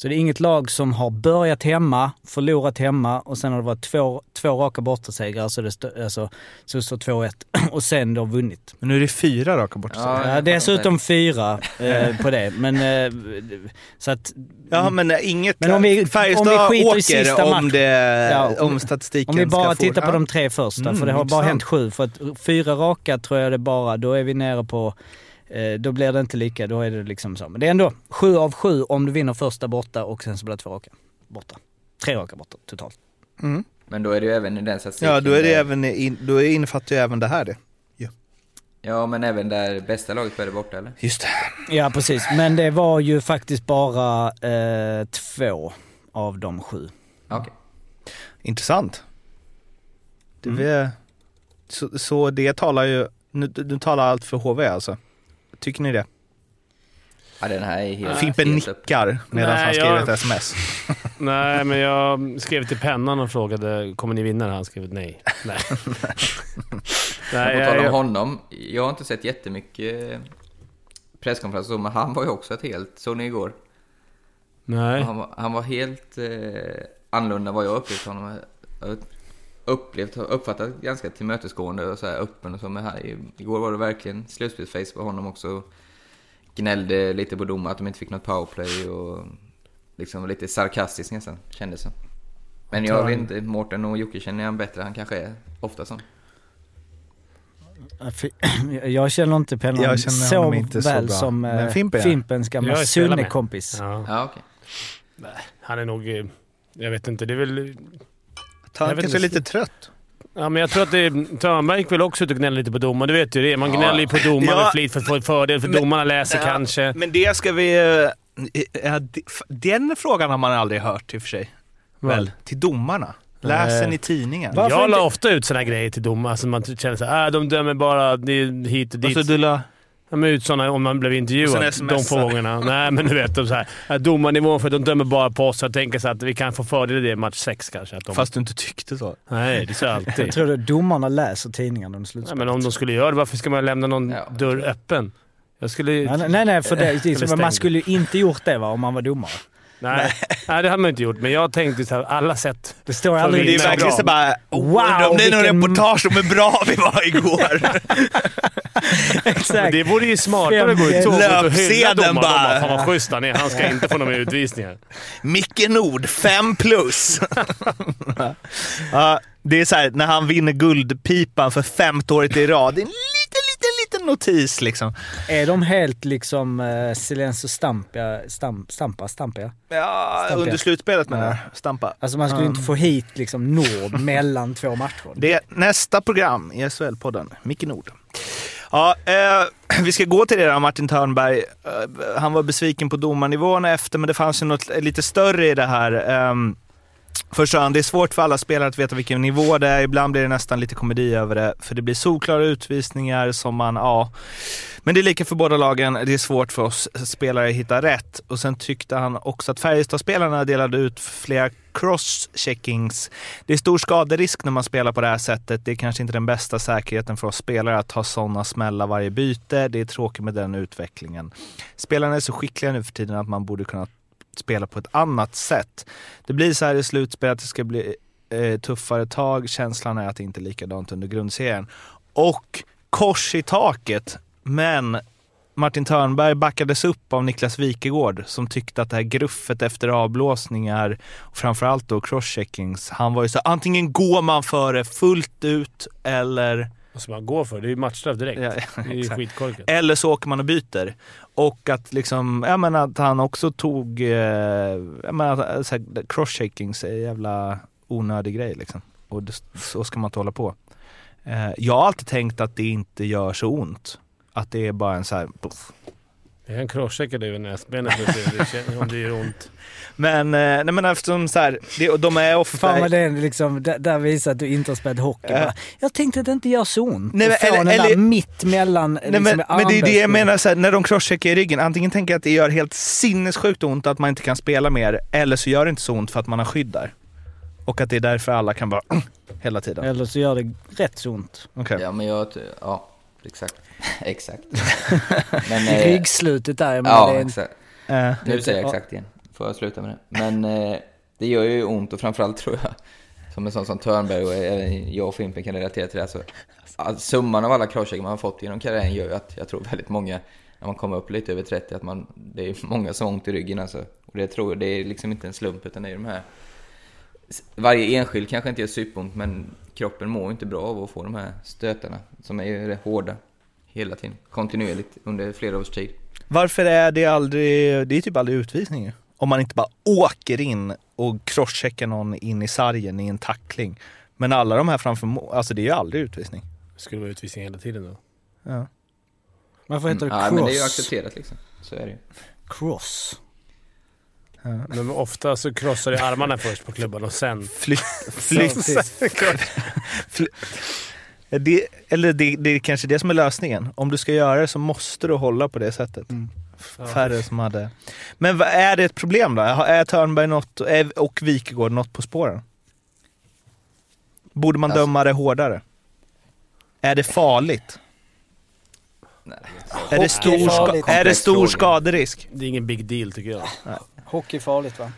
Så det är inget lag som har börjat hemma, förlorat hemma och sen har det varit två, två raka bortasegrar så det, alltså, så står 2-1 *clears throat* och sen då vunnit. Men nu är det fyra raka bortasegrar. Ja, dessutom fyra eh, *laughs* på det. Men eh, så att... Ja, men eh, inget... Men om vi- Färjestad om vi skiter i åker sista om, matchen. det, Ja, om statistiken Om vi bara ska tittar få... på Ja. de tre första, Mm, för det har bara intressant. hänt sju. För att fyra raka tror jag det bara, då är vi nere på, då blir det inte lika, då är det liksom så. Men det är ändå sju av sju om du vinner första borta och sen så blir det två raka borta. tre raka borta totalt. Mm. Men då är det ju även i den statistiken. Ja, då, är det där- även in, då innefattar ju även det här det. Ja, men även där bästa laget började borta, eller? Just det. Ja, precis. Men det var ju faktiskt bara eh, två av de sju. Okej. Intressant. Det Mm. vi, så, så det talar ju, nu, nu talar allt för HV alltså. Tycker ni det? Ja, den här är helt... Fimpen helt nickar medan Nej, han skriver jag- ett sms. *laughs* Nej, men jag skrev till pennan och frågade kommer ni vinna? Han skrev nej. Nej. *laughs* Men på Nej, tal om honom, jag har inte sett jättemycket presskonferenser men han var ju också ett helt, såg ni igår? nej. Han var, han var helt eh, annorlunda vad jag upplevt honom. Jag upplevt, har uppfattat ganska tillmötesgående och så här öppen och så, men här, i- igår var det verkligen slutspelsface på honom också. Gnällde lite på domar att de inte fick något powerplay och liksom lite sarkastisk nästan, kändes som. Men jag vet inte, Mårten och Jocke känner han bättre, han kanske är ofta sån. Jag *clears throat* känner inte pennan Jag känner så honom inte så väl bra. som eh, Men Fimpen, ja. Fimpens gamla. Sunne-kompis. Ja. Ja, okej. Han är nog... eh, Jag vet inte, det är väl... Han Jag vet kanske är lite trött. Ja, men jag tror att det. Törnberg gick väl också ut och gnällde lite på domaren. Du vet ju det. Man Ja. gnäller ju på domaren Ja. med flit för att få en fördel, för Men- domarna läser Ja, kanske. Men det ska vi... eh, ja, Den frågan har man aldrig hört i och för sig. Väl? Till domarna. Läser Nej. ni tidningen? Va? Varför Jag la ofta ut såna grejer till domare som man känner såhär, äh, de dömer bara hit och dit. Och så du la... De är ut såna om man blev intervjuad de få gångerna. Nej, men du vet. De så här, domarnivån för att de dömer bara på oss. Jag tänker så att vi kan få fördel i det i match 6 kanske. Att de, Fast du inte tyckte så. Nej, det är så Jag *laughs* alltid. tror att domarna läser tidningarna under Nej, slutspelet. men om de skulle göra det, varför ska man lämna någon Ja. dörr öppen? Jag skulle... Nej, nej, nej, för det, man skulle ju inte gjort det va, om man var domare. Nej, nej, det hade man inte gjort. Men jag tänkte så här, alla sätt. Det står aldrig... Det är verkligen så bara... Wow, om det är någon vilken- reportage om hur bra vi var *laughs* igår. Exakt. Det vore ju smartare att gå ut så och hylla domaren. Bara. Fan vad schysst han är. Han ska *laughs* inte få några mer utvisningar. Micke Nord, 5 plus. *laughs* ja, det är så här, när han vinner Guldpipan för femte året i rad. Det är en notis liksom. Är de helt liksom uh, Silencio Stampa, stamp, Stampa, Stampa? Ja, Stampa. under slutspelet menar jag. Stampa. Alltså man skulle Ja. inte få hit liksom Nord *laughs* mellan två matcher. Det är nästa program i SHL-podden, Micke Nord. Ja, eh, *clears throat* vi ska gå till det där Martin Törnberg. Eh, han var besviken på domarnivån efter, men det fanns ju något lite större i det här. Eh, Först sa han, det är svårt för alla spelare att veta vilken nivå det är. Ibland blir det nästan lite komedi över det, för det blir solklara utvisningar som man, ja. Men det är lika för båda lagen. Det är svårt för oss spelare att hitta rätt. Och sen tyckte han också att Färjestadspelarna delade ut flera crosscheckings. Det är stor skaderisk när man spelar på det här sättet. Det är kanske inte den bästa säkerheten för oss spelare att ha sådana smällar varje byte. Det är tråkigt med den utvecklingen. Spelarna är så skickliga nu för tiden att man borde kunna spela på ett annat sätt. Det blir så här i slutspelet, att det ska bli eh, tuffare tag. Känslan är att det inte är likadant under grundserien. Och kors i taket, men Martin Törnberg backades upp av Niklas Wikegård som tyckte att det här gruffet efter avblåsningar framförallt då crosscheckings, han var ju så antingen går man för det fullt ut eller Ska man gå för? Det är ju matchstraff direkt. Ja, det är ju skitkorkat. eller så åker man och byter. Och att liksom, jag menar att han också tog, eh, jag menar så här, crosscheckings är en jävla onödig grej liksom. Och det, så ska man inte hålla på. Eh, jag har alltid tänkt att det inte gör så ont. Att det är bara en så här, puff. Jag kan crosschecka dig över näsbenet för att se om det känns- om det gör ont. *laughs* Men, eh, nej men eftersom så här, det, de är ofta... Fan vad det är liksom, där, där visar att du inte har spelat hockey. Bara, jag tänkte att det inte gör så ont. Nej, men- eller- den där eller- mitt mellan Nej, liksom, men, men det är det jag menar, så här, när de crosscheckar i ryggen. Antingen tänker jag att det gör helt sinnessjukt ont att man inte kan spela mer, eller så gör det inte så ont för att man har skydd där. Och att det är därför alla kan bara *clears throat* hela tiden. Eller så gör det rätt så ont. Okej. Ja, men jag... Ja, exakt. *laughs* exakt. *laughs* Men, eh, Ryggslutet där, menar, Ja, det är en, exakt. Eh, Nu säger jag exakt igen. Får jag sluta med det. Men eh, det gör ju ont och framförallt tror jag, som en sån som Törnberg och även jag och Fimpen kan relatera till det här, så att summan av alla crosscheckar man har fått genom karriären gör ju att jag tror väldigt många, när man kommer upp lite över 30, att man, det är många som har ont i ryggen alltså. Och det tror jag, det är liksom inte en slump utan det är de här varje enskild kanske inte gör superont men kroppen mår inte bra av att få de här stötarna som är hårda hela tiden, kontinuerligt under flera års tid. Varför är det aldrig, det är typ aldrig utvisning ju. Om man inte bara åker in och crosscheckar någon in i sargen i en tackling. Men alla de här framför mål, alltså det är ju aldrig utvisning. Det skulle vara utvisning hela tiden då. Ja. Varför heter det Ja, cross? men det är ju accepterat liksom. Så är det ju. Cross. Men ofta så krossar du armarna först på klubban och sen... Flytt, *laughs* flytt, *laughs* fly- det, eller det, det är kanske det som är lösningen. Om du ska göra det så måste du hålla på det sättet. Färre som hade... Men vad är det ett problem då? Är Törnberg något, är- och Wikegård något på spåren? Borde man Alltså- döma det hårdare? Är det farligt? Nej. Är det stor, ska, farligt. är det stor skaderisk? Det är ingen big deal tycker jag. Hockey är farligt va?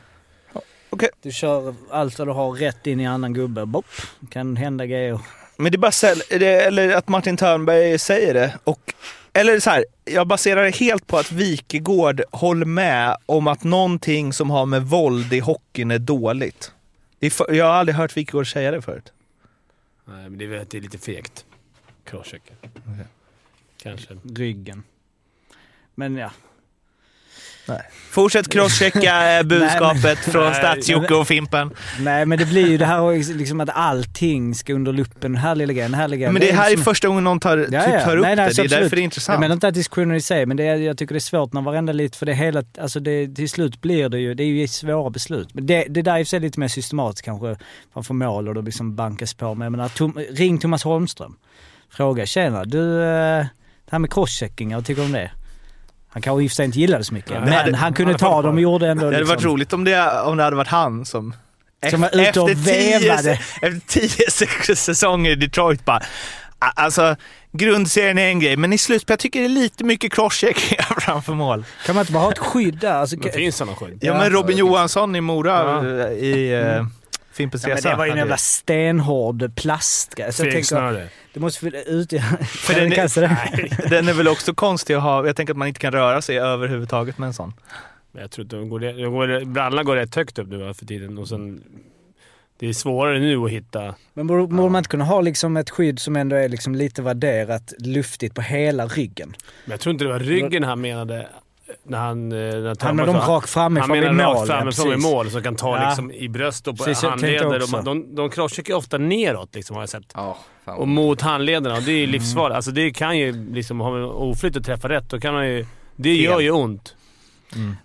Okej. Du kör allt vad du har rätt in i annan gubbe. Bopp. Kan hända grejer. Men det är bara säl- eller att Martin Törnberg säger det. Och, eller så här, jag baserar det helt på att Wikegård håller med om att någonting som har med våld i hockeyn är dåligt. Det är för, jag har aldrig hört Wikegård säga det förut. Nej, men det är det är lite fegt. Crosscheckar. Kanske. Ryggen. Men ja. Fortsätt crosschecka *laughs* är budskapet från Nej, Stats-Jocke och Fimpen. Nej men det blir ju det här liksom att allting ska under luppen. Den här lilla grejen, den här lilla grejen. Men det här är liksom- första gången någon tar, typ, tar upp Nej, det. Det är därför det är Jag intressant. menar inte att diskussionen i sig, men det är, jag tycker det är svårt när varenda lite, för det är hela, alltså det, till slut blir det ju, det är ju svåra beslut. Men det, det där är i sig lite mer systematiskt kanske, framför mål och då liksom bankas på. Men jag menar, Tom, ring Thomas Holmström. Fråga, tjena du, eh, det här med crosschecking, vad tycker du om det? Han kanske i och för sig inte gillade så mycket, Nej, men det- han kunde ta dem och gjorde ändå Det hade liksom, varit roligt om det, om det hade varit han som... Som var ute och efter tio, vevade. efter tio säsonger i Detroit bara... Alltså, grundserien är en grej, men i slutspel jag tycker det är lite mycket crosscheckningar *laughs* framför mål. Kan man inte bara ha ett skydd där? Alltså, Det finns sådana skydd. Ja, men Robin Johansson i Mora Ja. eh, i uh, Fimpens Ja, men det var ju en jävla stenhård plastgrej. Så jag tänker, Fegsnöre. det måste ut... För den, *laughs* är, den är väl också konstig att ha. Jag tänker att man inte kan röra sig överhuvudtaget med en sån. Men jag tror att de går, de går, brallorna går rätt högt upp nu för tiden. Och sen, det är svårare nu att hitta... Men borde, borde man inte kunna ha liksom ett skydd som ändå är liksom lite värderat luftigt på hela ryggen? Men jag tror inte det var ryggen han menade när han... eh, När Han dem sa- rakt framifrån Han vid menar mål. rakt framifrån precis. mål som kan ta Ja. liksom i bröst och på Precis, handleder. De, de, de crosscheckar ofta neråt liksom, har jag sett. Fan. Och mot handlederna. Och det är Mm. ju livsfarligt. Alltså det kan ju liksom, har man oflyt och träffa rätt, då kan man ju... Det gör ju ont.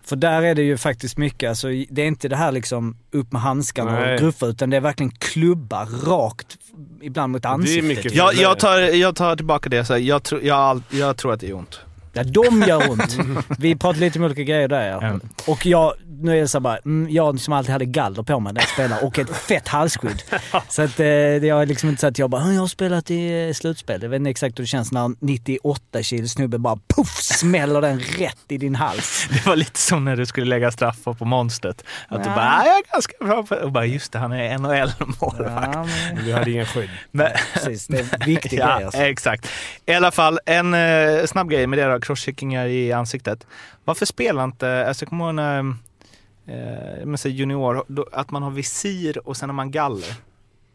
För där är det ju faktiskt mycket, alltså, det är inte det här liksom upp med handskarna Nej. och gruffa utan det är verkligen klubba rakt, ibland mot ansiktet. mycket- ju. Jag, jag, tar, jag tar tillbaka det. Så jag, tror- jag, jag tror att det är ont. Ja, de gör ont. Vi pratar lite om olika grejer där ja. Ja. Och jag, nu är det så bara, mm, jag som alltid hade galler på mig när jag spelade och ett fett halsskydd. så att eh, det är liksom inte så att jag bara, "Ah, jag har spelat i eh, slutspel. Jag vet inte exakt hur det känns när en 98 kilo snubbe bara puff smäller den rätt i din hals. Det var lite som när du skulle lägga straffar på monstret. Att du Ja. bara, "Ah, jag är ganska bra på Och bara, just det, han är NHL-målvakt. Ja, men, Du hade ingen skydd. Men, precis, det är viktig *laughs* ja, grej alltså. exakt. I alla fall, en eh, snabb grej med det då, crosscheckingar i ansiktet. Varför spelar inte, alltså jag kommer ihåg när, eh, men, junior, då, att man har visir och sen har man galler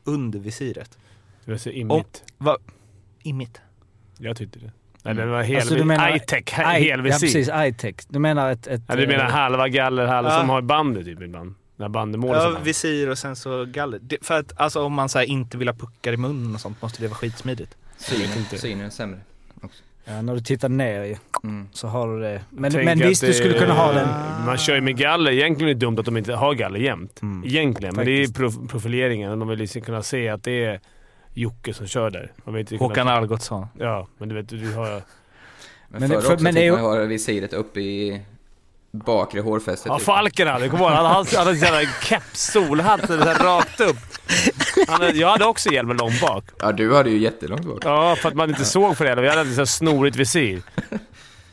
under visiret. Det var så immigt. Va, I mitt. Jag tyckte det. Nej, det var hel, Alltså, du menar- I-tech, I- Ja helvisir. precis, I-tech. Du menar ett... ett Ja, du menar eh, halva galler, halva Ja. som har bandet typ ibland. När bandemålet Ja, visir och sen så galler. Det, för att alltså, om man så här, inte vill ha puckar i munnen och sånt måste det vara skitsmidigt. Synen, synen är sämre. Ja, när du tittar ner ju, Mm. så har du det. Men, men visst, att du skulle det- kunna ha den... Man kör ju med galler. Egentligen är det dumt att de inte har galler jämt. Mm. Egentligen. Men det är profileringen. De vill liksom kunna se att det är Jocke som kör där. Man vill inte kunna- Håkan Algotsson. Ja, men du vet, du har... Men, Men det- förr för- också men fick det är man ju- ju ha visiret uppe i bakre hårfästet. Ja, typ. Falken hade. Kommer ihåg? Han hade han hade en jävla keps, solhatt, så här rakt upp. Han hade, jag hade också hjälmen långt bak. Ja, du hade ju jättelångt bak. Ja, för att man inte såg för det. Vi hade ett så här snorigt visir.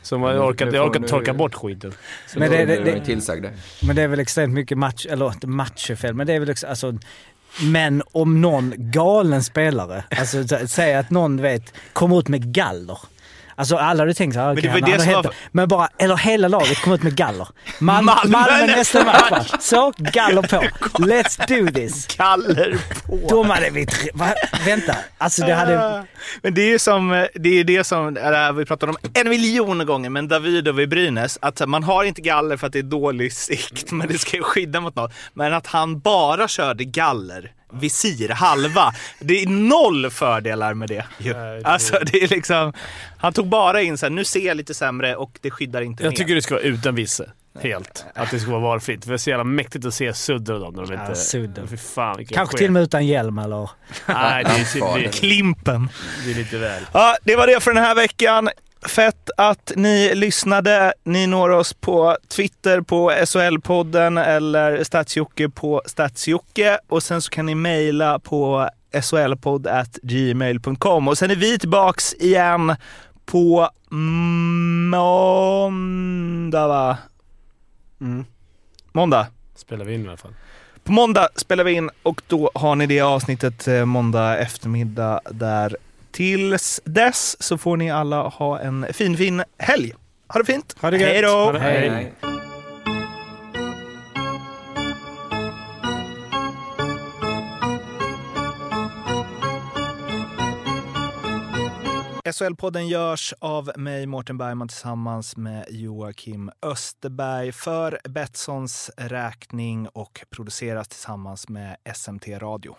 Så man orkade, jag orkade torka bort skiten. Så Men det- det, det-. Men det är väl extremt mycket match, eller inte matchfel, men det är väl också, alltså, men om någon galen spelare, alltså sä- säg att någon vet, kommer ut med galler. Alltså alla hade tänkt såhär, Men det okay, var han det som hämtat- men bara, eller hela laget kom ut med galler. Man, *laughs* Malmö Malmö, nästa match? Så, galler på. *laughs* Let's do this. Galler på. De hade vi... tre- Va? Vänta, alltså det hade... *laughs* Men det är ju som, det är det som vi pratat om en miljon gånger, men Davidov i Brynäs, att man har inte galler för att det är dålig sikt, men det ska ju skydda mot något. Men att han bara körde galler, visir, halva. Det är noll fördelar med det. det- Alltså det är liksom, han tog bara in så här, nu ser jag lite sämre och det skyddar inte Jag mer. tycker det ska vara utan visse. Helt. Att det ska vara valfritt. För det är så jävla mäktigt att se Sudder och dem när de Ja, inte... Sudder. Fy fan Kanske till och med utan hjälm eller... Nej, det är, det, är, Klimpen. det är lite väl. Ja, det var det för den här veckan. Fett att ni lyssnade. Ni når oss på Twitter på SHL-podden eller Statsjocke på Statsjocke. Och sen så kan ni mejla på solpodd.gmail.com. Och sen är vi tillbaks igen på måndag, va? Mm. Måndag. Spelar vi in i alla fall. På måndag spelar vi in och då har ni det avsnittet eh, måndag eftermiddag där. Tills dess så får ni alla ha en fin, fin helg. Ha det fint! Ha det gött. Hej då! Ha det- hej. Nej. SHL-podden görs av mig, Mårten Bergman, tillsammans med Joakim Österberg för Betssons räkning och produceras tillsammans med SMT Radio.